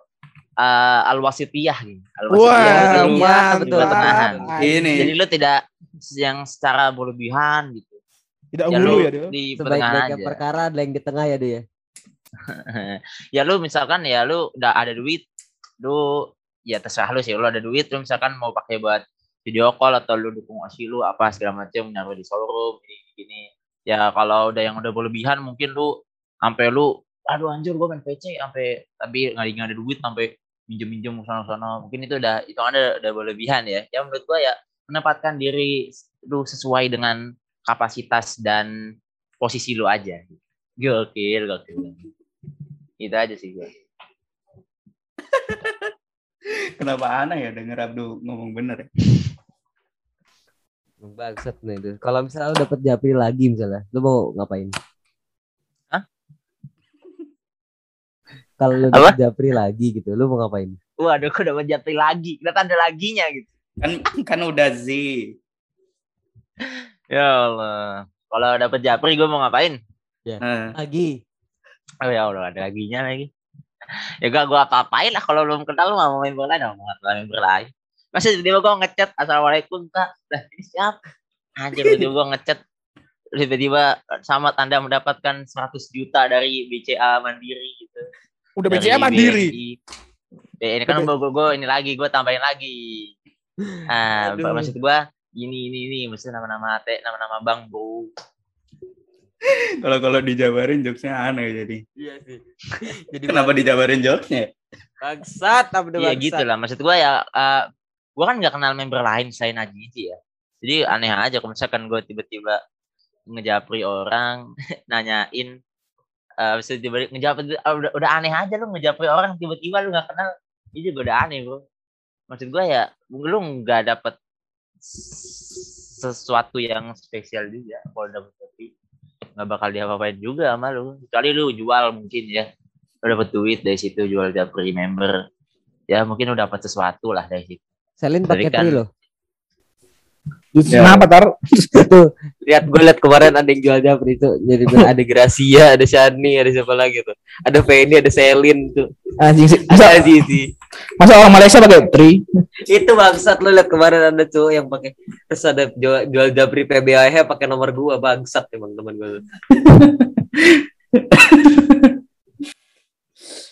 Eh al-wasitiyah gitu. Al-wasitiyah itu iya, mantap. betul. Pertengahan. ini Jadi lu tidak yang secara berlebihan gitu. Tidak Ya hulu lu ya, dia. di Sebaik-baiknya aja. perkara ada yang di tengah ya dia. ya lu misalkan ya lu udah ada duit, lu ya terserah lu sih lu ada duit lu misalkan mau pakai buat video call atau lu dukung osi lu apa segala macam naruh di showroom gini gini ya kalau udah yang udah berlebihan mungkin lu sampai lu aduh anjir gua main PC sampai tapi nggak nggak ada duit sampai minjem minjem sana sana mungkin itu udah itu ada udah berlebihan ya ya menurut gua ya menempatkan diri lu sesuai dengan kapasitas dan posisi lu aja gokil gokil itu aja sih gua kenapa aneh ya denger Abdu ngomong bener ya Bangsat nih itu. Kalau misalnya lu dapet Japri lagi misalnya, lu mau ngapain? Hah? Kalau lu dapet Japri lagi gitu, lu mau ngapain? Waduh, kok dapat jatuh lagi. Udah tanda laginya gitu. kan kan udah Z Ya Allah. Kalau dapat Japri gue mau ngapain? Eh, Lagi. Oh ya Allah, ada laginya lagi. Ya gak gue apa-apain lah kalau belum kenal lu mau main bola dong, mau main bola. Masih tiba-tiba gue ngechat assalamualaikum kak. Lah ini siapa? Anjir tiba-tiba gue ngechat tiba-tiba sama tanda mendapatkan 100 juta dari BCA Mandiri gitu. Udah Dari BCA mandiri. Ya, ini kan gue, gue, ini lagi, gue tambahin lagi. Nah, Aduh. maksud gue ini ini ini mesti nama-nama teh nama-nama bang bro. Kalau kalau dijabarin jokesnya aneh jadi. Iya sih. Jadi Kenapa dijabarin jokesnya? bangsat apa Iya gitu lah. Maksud gue ya, uh, gue kan nggak kenal member lain selain Ajiji ya. Jadi aneh aja kalau misalkan gue tiba-tiba ngejapri orang, nanyain, uh, bisa tiba ngejapri, uh, udah, udah aneh aja lu ngejapri orang tiba-tiba lu nggak kenal, itu juga udah aneh bro. Maksud gue ya, lu nggak dapet sesuatu yang spesial juga kalau dapet kopi nggak bakal diapa-apain juga sama lu kecuali lu jual mungkin ya lu dapet duit dari situ jual japri member ya mungkin udah dapat sesuatu lah dari situ Selin pakai Berikan. tri loh. Ya. Kenapa tar? itu lihat gue lihat kemarin ada yang jual japri itu jadi ada Gracia ada Shani ada siapa lagi tuh ada Feni ada Selin tuh Anjing sih. ada Masa, Azizi masa orang Malaysia pakai tri? itu bangsat lu lihat kemarin ada tuh yang pakai terus ada jual, jual japri PBAH pakai nomor gua bangsat emang teman gua tuh.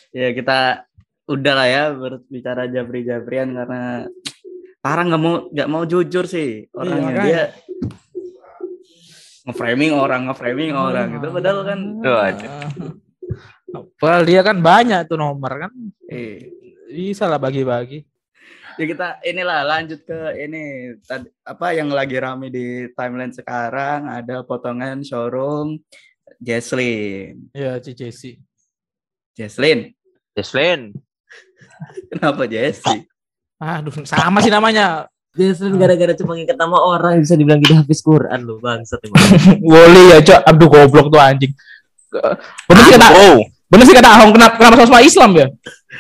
Ya kita udah lah ya berbicara jabri-jabrian karena Tara nggak mau nggak mau jujur sih orangnya makanya. dia nge-framing orang nge-framing orang gitu padahal kan. Padahal dia kan banyak tuh nomor kan. eh Bisa lah bagi-bagi. ya kita inilah lanjut ke ini tadi apa yang lagi rame di timeline sekarang ada potongan showroom Jesslyn Ya, CCC. Jesslyn Jesslyn kenapa Jessie Aduh, sama sih namanya. Jason gara-gara cuma ngikat nama orang bisa dibilang dia hafiz Quran lu bangsat emang. Boleh ya, Cok. Abduh goblok tuh anjing. Bener sih kata, oh bener sih kata Ahong kenapa kenapa sama Islam ya?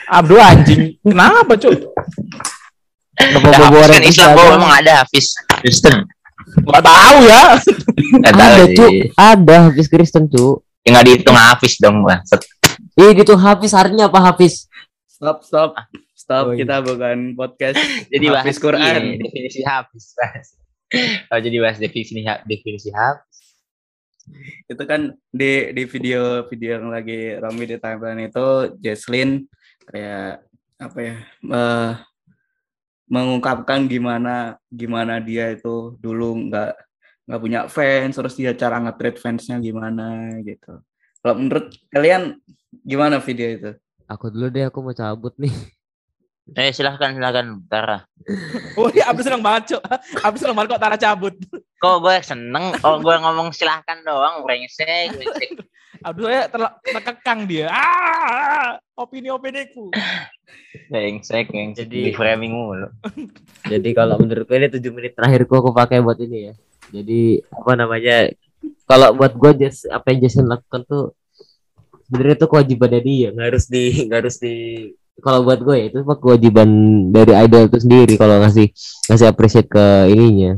Abduh anjing. Kenapa, Cok? Ada Hafiz orang kan Islam bro emang ada Hafiz Kristen Gak tahu ya. Nggak tahu Ada sih. cu, ada hafiz Kristen cu. ya nggak dihitung Hafiz dong bang Ih itu hafiz harinya apa hafiz? stop stop stop Oh, iya. kita bukan podcast jadi bahas Hafiz Quran. iya, definisi Hafiz bahas oh jadi bahas definisi definisi Hafiz itu kan di di video video yang lagi ramai di timeline itu Jesslyn kayak apa ya eh, mengungkapkan gimana gimana dia itu dulu nggak nggak punya fans terus dia cara nge-treat fansnya gimana gitu kalau menurut kalian gimana video itu Aku dulu deh aku mau cabut nih. eh silahkan silahkan Tara Oh iya, Abdul seneng banget, Cok. Abdul seneng banget kok Tara cabut. kok gue seneng oh gue ngomong silahkan doang brengsek Abdul saya terkekang dia. Ah, opini-opiniku. brengsek brengsek Jadi- di framing mulu Jadi kalau menurutku ini 7 menit terakhirku aku pakai buat ini ya. Jadi apa namanya? Kalau buat gue Jas, apa yang Jason lakukan tuh sebenarnya itu kewajibannya dia, nggak harus di nggak harus di kalau buat gue ya itu kewajiban dari idol itu sendiri kalau ngasih ngasih appreciate ke ininya.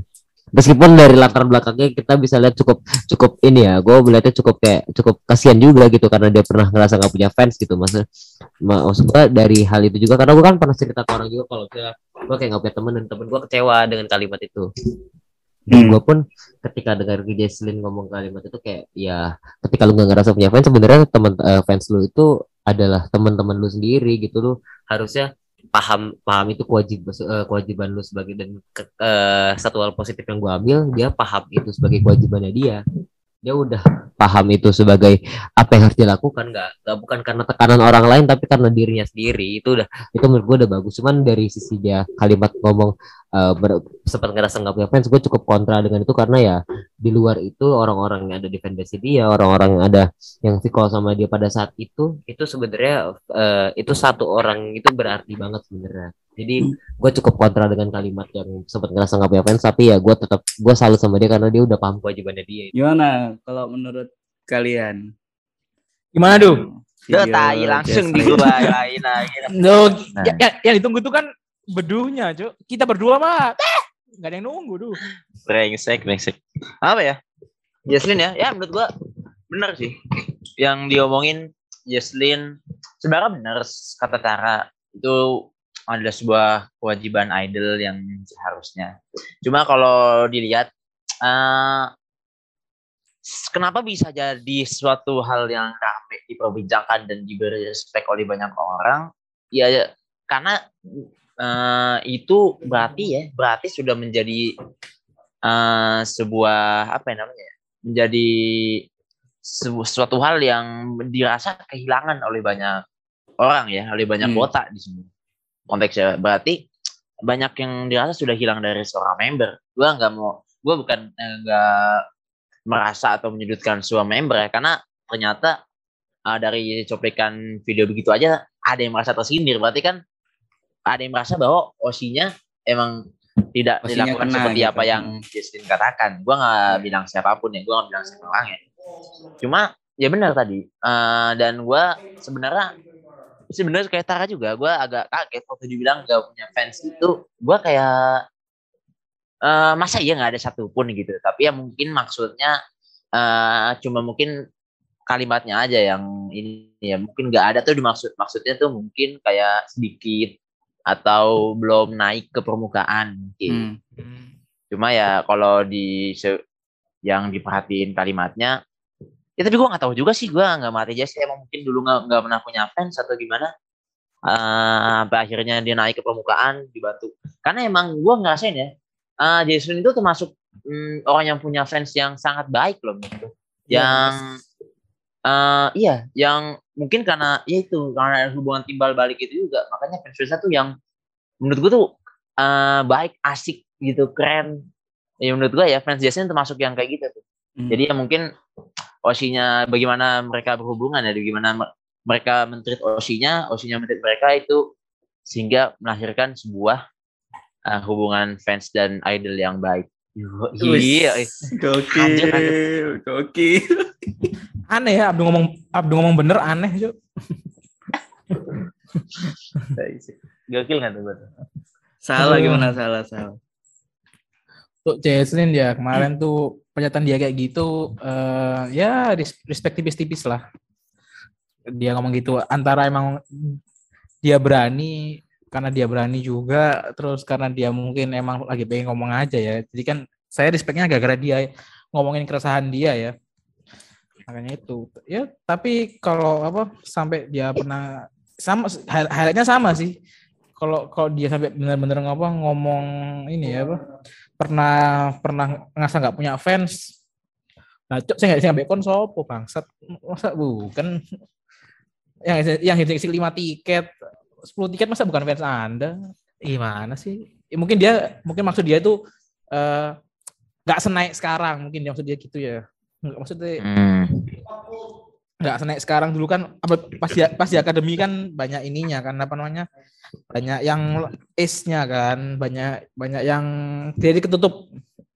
Meskipun dari latar belakangnya kita bisa lihat cukup cukup ini ya, gue melihatnya cukup kayak cukup kasihan juga gitu karena dia pernah ngerasa nggak punya fans gitu maksud ma- maksud gue dari hal itu juga karena gue kan pernah cerita ke orang juga kalau misalnya gue kayak nggak punya temen dan temen gue kecewa dengan kalimat itu dan Hmm. gue pun ketika dengar Jesslyn ngomong kalimat itu kayak ya ketika lu nggak ngerasa punya fans sebenarnya teman eh, fans lu itu adalah teman-teman lu sendiri gitu lu harusnya paham paham itu kewajib eh, kewajiban lu sebagai dan ke- eh, satu hal positif yang gue ambil dia paham itu sebagai kewajibannya dia. Dia udah paham itu sebagai apa yang harus dilakukan nggak nggak bukan karena tekanan orang lain tapi karena dirinya sendiri itu udah itu menurut gue udah bagus. Cuman dari sisi dia kalimat ngomong eh, ber- sempat ngerasa nggak punya fans gue cukup kontra dengan itu karena ya di luar itu orang-orang yang ada di fanbase dia orang-orang yang ada yang call sama dia pada saat itu itu sebenarnya eh, itu satu orang itu berarti banget sebenarnya jadi gue cukup kontra dengan kalimat yang sempat ngerasa nggak punya fans tapi ya gue tetap gue salut sama dia karena dia udah paham kewajibannya dia gimana kalau menurut kalian Gimana, Duh? Tuh, tai langsung di Jesslyn. gua lain lagi. No, Nah. ya, ya, yang ditunggu tuh kan beduhnya, Cok. Kita berdua mah, eh, nggak ada yang nunggu, Duh. Brengsek, brengsek. Apa ya? Jesslyn ya, ya menurut gua bener sih. Yang diomongin Jesslyn sebenarnya benar kata Tara itu adalah sebuah kewajiban idol yang seharusnya. Cuma kalau dilihat uh, kenapa bisa jadi suatu hal yang ramai diperbincangkan dan diberi respect oleh banyak orang? Ya karena uh, itu berarti ya, berarti sudah menjadi uh, sebuah apa ya namanya? Menjadi suatu hal yang dirasa kehilangan oleh banyak orang ya, oleh banyak hmm. kota di sini. Konteksnya berarti banyak yang dirasa sudah hilang dari seorang member. Gue nggak mau, gue bukan eh, nggak eh, merasa atau menyudutkan sebuah member ya, karena ternyata uh, dari cuplikan video begitu aja ada yang merasa tersindir. Berarti kan ada yang merasa bahwa osinya emang tidak Osinya dilakukan seperti gitu. apa yang Justin katakan. Gue nggak hmm. bilang siapa pun ya, gue nggak bilang siapa orang ya cuma ya benar tadi uh, dan gue sebenarnya sebenarnya kayak Tara juga gue agak kaget waktu dibilang gak punya fans itu gue kayak uh, masa iya nggak ada satupun gitu tapi ya mungkin maksudnya uh, cuma mungkin kalimatnya aja yang ini ya mungkin nggak ada tuh dimaksud maksudnya tuh mungkin kayak sedikit atau belum naik ke permukaan mungkin. Hmm. cuma ya kalau di yang diperhatiin kalimatnya ya tapi gue nggak tahu juga sih gue nggak mati aja sih. Emang mungkin dulu nggak nggak pernah punya fans atau gimana. Uh, sampai akhirnya dia naik ke permukaan dibantu. Karena emang gue ngerasain ya uh, Jason itu termasuk um, orang yang punya fans yang sangat baik loh gitu yang uh, iya yang mungkin karena ya itu karena hubungan timbal balik itu juga. Makanya fans fansnya tuh yang menurut gue tuh uh, baik asik gitu keren. Ya menurut gue ya fans Jason termasuk yang kayak gitu tuh. Hmm. jadi ya mungkin osinya bagaimana mereka berhubungan ya bagaimana mereka menteri osinya osinya menteri mereka itu sehingga melahirkan sebuah uh, hubungan fans dan idol yang baik. Iya gokil gokil aneh ya Abdu ngomong Abdu ngomong bener aneh cuy gokil nggak tuh salah gimana? Salah salah. Untuk Jesslyn ya kemarin tuh pernyataan dia kayak gitu uh, ya respect tipis-tipis lah. Dia ngomong gitu antara emang dia berani karena dia berani juga terus karena dia mungkin emang lagi pengen ngomong aja ya. Jadi kan saya respectnya gara-gara dia ngomongin keresahan dia ya makanya itu. Ya tapi kalau apa sampai dia pernah sama highlightnya sama sih. Kalau kalau dia sampai benar-benar ngapa ngomong ini ya apa pernah pernah ngerasa nggak punya fans. Nah cok saya nggak bisa bekon sopo bangsat. Masa bukan? Yang yang isi lima tiket sepuluh tiket masa bukan fans anda? Gimana sih? Ya, mungkin dia mungkin maksud dia itu eh, nggak uh, senaik sekarang mungkin dia maksud dia gitu ya nggak maksudnya hmm. nggak senaik sekarang dulu kan pas di, pas di akademi kan banyak ininya kan apa namanya banyak yang ace-nya kan banyak banyak yang jadi ketutup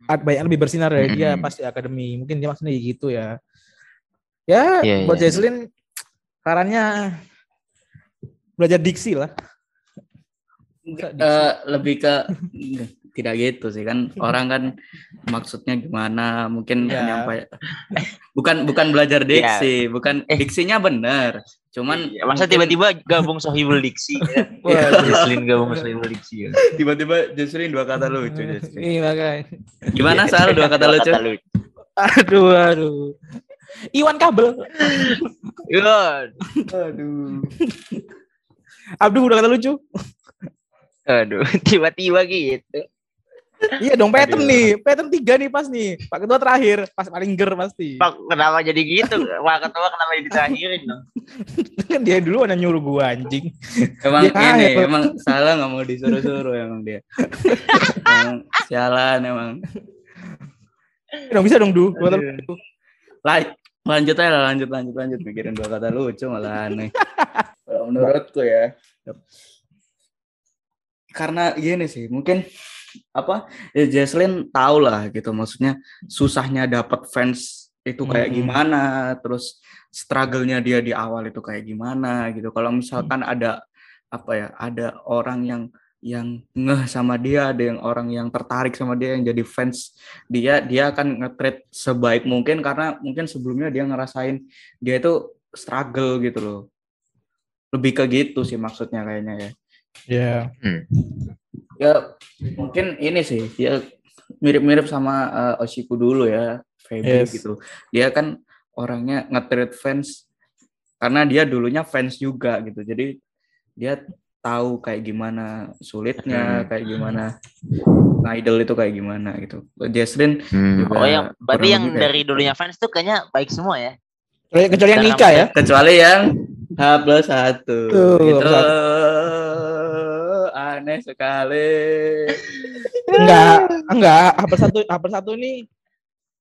banyak lebih bersinar dari dia pas di akademi mungkin dia maksudnya gitu ya ya yeah, buat yeah. Jesslyn sarannya belajar diksi lah uh, lebih ke tidak gitu sih kan orang kan maksudnya gimana mungkin yeah. nyampe bukan bukan belajar diksi yeah. bukan eh. diksinya benar cuman iya, masa tiba-tiba gabung sohibul diksi ya. Jesslyn gabung sohibul diksi ya. tiba-tiba Jesslyn dua kata lucu Jesslyn iya makanya. Gimana Sal? Dua kata lucu? aduh aduh. Iwan kabel. Iwan. Aduh Abdul udah kata lucu. Aduh, tiba-tiba gitu. Iya dong, pattern Aduh. nih. Pattern tiga nih pas nih. Pak Ketua terakhir, pas paling ger pasti. Pak, kenapa jadi gitu? Pak Ketua kenapa jadi terakhirin dong? kan dia dulu ada nyuruh gua anjing. Emang dia ini, ya, emang salah nggak mau disuruh-suruh emang dia. emang sialan emang. Dong bisa dong, Du. Like, lanjut aja lanjut lanjut lanjut mikirin dua kata lucu malah aneh. Menurutku ya karena gini sih mungkin apa ya Jesslyn tahu lah gitu maksudnya susahnya dapat fans itu kayak hmm. gimana terus struggle-nya dia di awal itu kayak gimana gitu kalau misalkan hmm. ada apa ya ada orang yang yang ngeh sama dia ada yang orang yang tertarik sama dia yang jadi fans dia dia akan nge sebaik mungkin karena mungkin sebelumnya dia ngerasain dia itu struggle gitu loh lebih ke gitu sih maksudnya kayaknya ya Ya. Hmm. Ya mungkin ini sih dia mirip-mirip sama uh, Oshiku dulu ya Feby Yes. gitu dia kan orangnya nge-treat fans karena dia dulunya fans juga gitu jadi dia tahu kayak gimana sulitnya Hmm. kayak gimana idol itu kayak gimana gitu Jesslyn Hmm. Oh yang berarti yang kayak dari dulunya fans tuh kayaknya baik semua ya. Kecuali kecuali yang Dalam- Nika ya. kecuali yang H plus satu Tuh, itu H plus aneh sekali Enggak, enggak. Hampir satu, hampir satu ini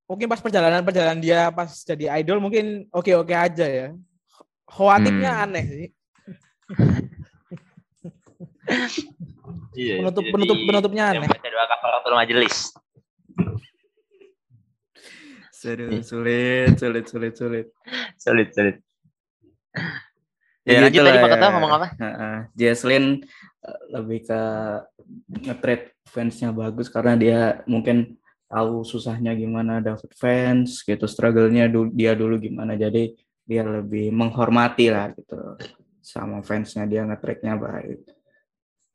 mungkin pas perjalanan perjalanan dia pas jadi idol mungkin oke oke aja ya. Khawatirnya Hmm. aneh sih. Iya. Penutup penutup penutupnya aneh. Baca doa kafaratul majelis. Aduh, sulit sulit sulit sulit Sulit sulit. Ya, Ya, lanjut itulah tadi Pak Kata ya. ngomong apa? Heeh. Jesslyn eh, lebih ke nge-treat fansnya bagus karena dia mungkin tahu susahnya gimana dapat fans gitu struggle-nya du- dia dulu gimana jadi dia lebih menghormati lah gitu sama fansnya dia nge-treatnya baik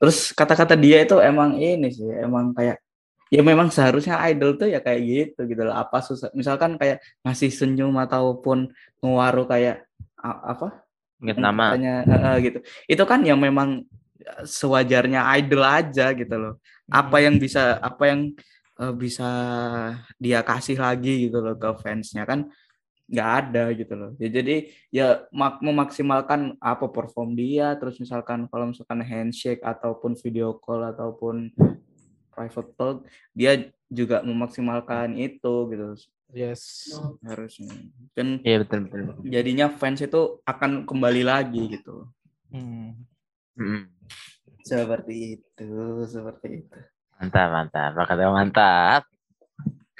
terus kata-kata dia itu emang ini sih emang kayak ya memang seharusnya idol tuh ya kayak gitu gitu loh apa susah misalkan kayak ngasih senyum ataupun ngewaru kayak apa Ingat nama. katanya, eh, gitu. Itu kan yang memang sewajarnya idol aja gitu loh. Apa yang bisa apa yang eh, bisa dia kasih lagi gitu loh ke fansnya kan nggak ada gitu loh. Ya, jadi ya mak- memaksimalkan apa perform dia terus misalkan kalau misalkan handshake ataupun video call ataupun private talk dia juga memaksimalkan itu gitu Yes. harusnya. Kan Iya betul betul. jadinya fans itu akan kembali lagi gitu. Hmm. Hmm. Seperti itu, seperti itu. Mantap mantap. Pak Kata mantap.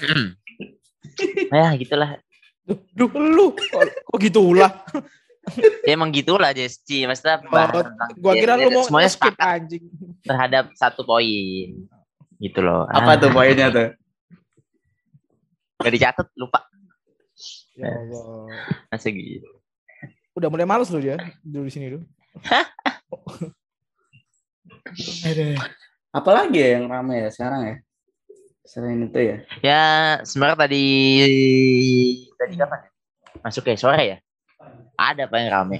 ya gitulah. Duh, duh, lu kok, kok gitu ulah? Ya emang gitulah Jesti. Maksudnya Oh, bahas tentang gua kira lu mau semuanya skip anjing. terhadap satu poin. Gitu loh. Apa Ah, tuh poinnya tuh? Gak dicatat lupa. Ya Allah. Masih gitu. Udah mulai males lu ya dulu di sini lu. Apalagi ya yang rame ya sekarang ya? Selain itu ya. Ya sebenarnya tadi tadi kapan ya? Masuk ke sore ya? Ada apa yang rame?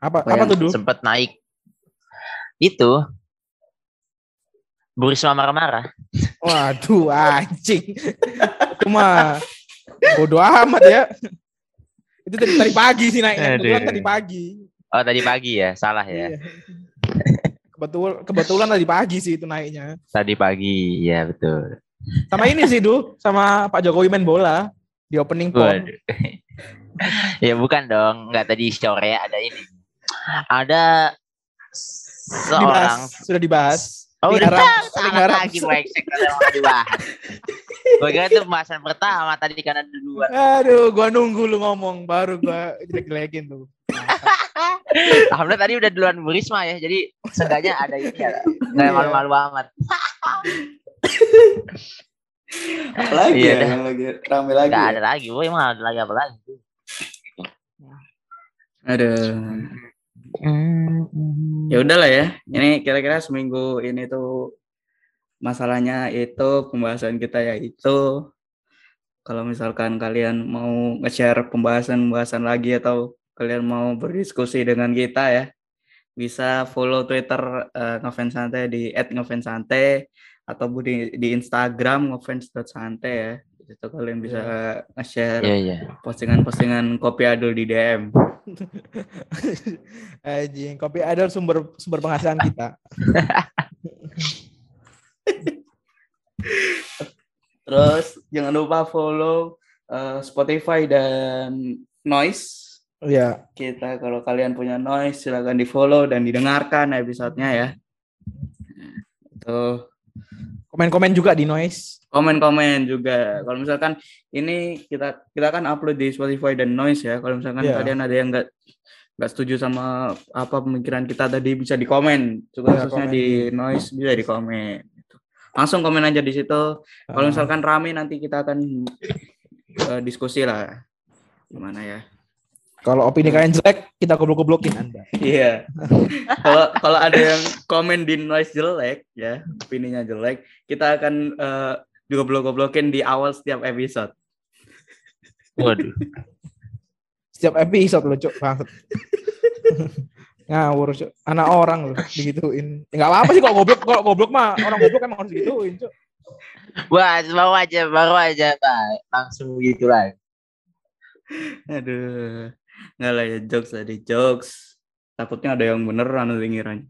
Apa Apa apa tuh dulu? Sempet naik. Itu Bu Risma marah-marah. Waduh anjing. Itu mah bodoh amat ya. Itu tadi, tadi pagi sih naiknya. Kebetulan Aduh. tadi pagi. Oh tadi pagi ya, salah ya. Iya. Kebetulan kebetulan tadi pagi sih itu naiknya. Tadi pagi, ya betul. Sama ini sih Du, sama Pak Jokowi main bola di opening pon. Ya bukan dong, nggak tadi sore ada ini. Ada seorang Dibahas, sudah dibahas. Oh, udah harap. lagi brengsek kalau mau dibahas. Gue kira itu pembahasan pertama tadi karena duluan. Aduh, gua nunggu lu ngomong baru gua jelek-jelekin tuh. Alhamdulillah tadi udah duluan Bu Risma ya, jadi seenggaknya ada ini ya. Nggak Iya. malu-malu amat. Apalagi Iya ya yang lagi rame lagi. Nggak ya? ada lagi, boy emang ada lagi apa lagi? Ada. Ya udahlah ya. Ini kira-kira seminggu ini tuh masalahnya itu pembahasan kita ya itu kalau misalkan kalian mau nge-share pembahasan-pembahasan lagi atau kalian mau berdiskusi dengan kita ya bisa follow Twitter eh, ngefans santai di @ngefans_santai atau di di Instagram ngefans.santai ya. Di situ kalian bisa nge-share Iya iya. postingan-postingan kopi adul di DM. Anjing, kopi ada sumber sumber penghasilan kita. Terus jangan lupa follow eh, Spotify dan Noise. Iya. Kita kalau kalian punya Noise silahkan di follow dan didengarkan episodenya ya. Tuh Komen-komen juga di noise. komen-komen juga. Kalau misalkan ini kita kita kan upload di Spotify dan Noise ya. Kalau misalkan Iya. kalian ada yang nggak nggak setuju sama apa pemikiran kita tadi bisa di komen. Juga Iya, khususnya komen. di Noise bisa di komen. Gitu. Langsung komen aja di situ. Kalau Ah. misalkan rame nanti kita akan eh, diskusi lah. Gimana ya? Kalau opini kalian jelek, kita goblok-goblokin Anda. Iya. Kalau kalau ada yang komen di noise jelek ya, opininya jelek, kita akan uh, digoblok-goblokin di awal setiap episode. Waduh. Setiap episode lo, Cuk. Bangsat. Ngawur, Cuk. Anak orang loh digituin. Enggak apa-apa sih kalau goblok, kalau goblok mah orang goblok emang harus digituin, Cuk. Wah, baru aja, baru aja, Pak. Langsung gitu lah. Aduh. Enggak lah ya jokes tadi jokes. Takutnya ada yang beneran nanti ngiranya.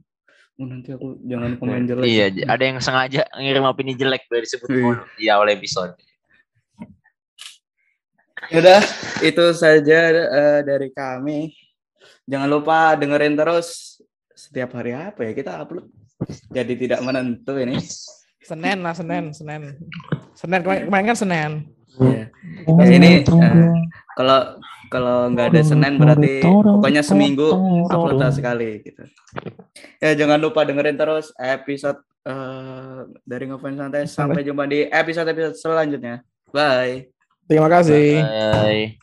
Oh, nanti aku jangan komen jelek. Iya, ada yang sengaja ngirim opini jelek biar disebut Iya. di awal episode. Udah, itu saja eh, dari kami. Jangan lupa dengerin terus setiap hari apa ya kita upload. Jadi tidak menentu ini. Senin lah, Senin, Senin. Senin kemarin, kemarin kan Senin. Ya. Ya, ini eh, kalau kalau nggak ada Senin berarti pokoknya seminggu upload sekali gitu. Ya jangan lupa dengerin terus episode eh, dari ngefans santai. Sampai jumpa di episode episode selanjutnya. Bye. Terima kasih. Bye.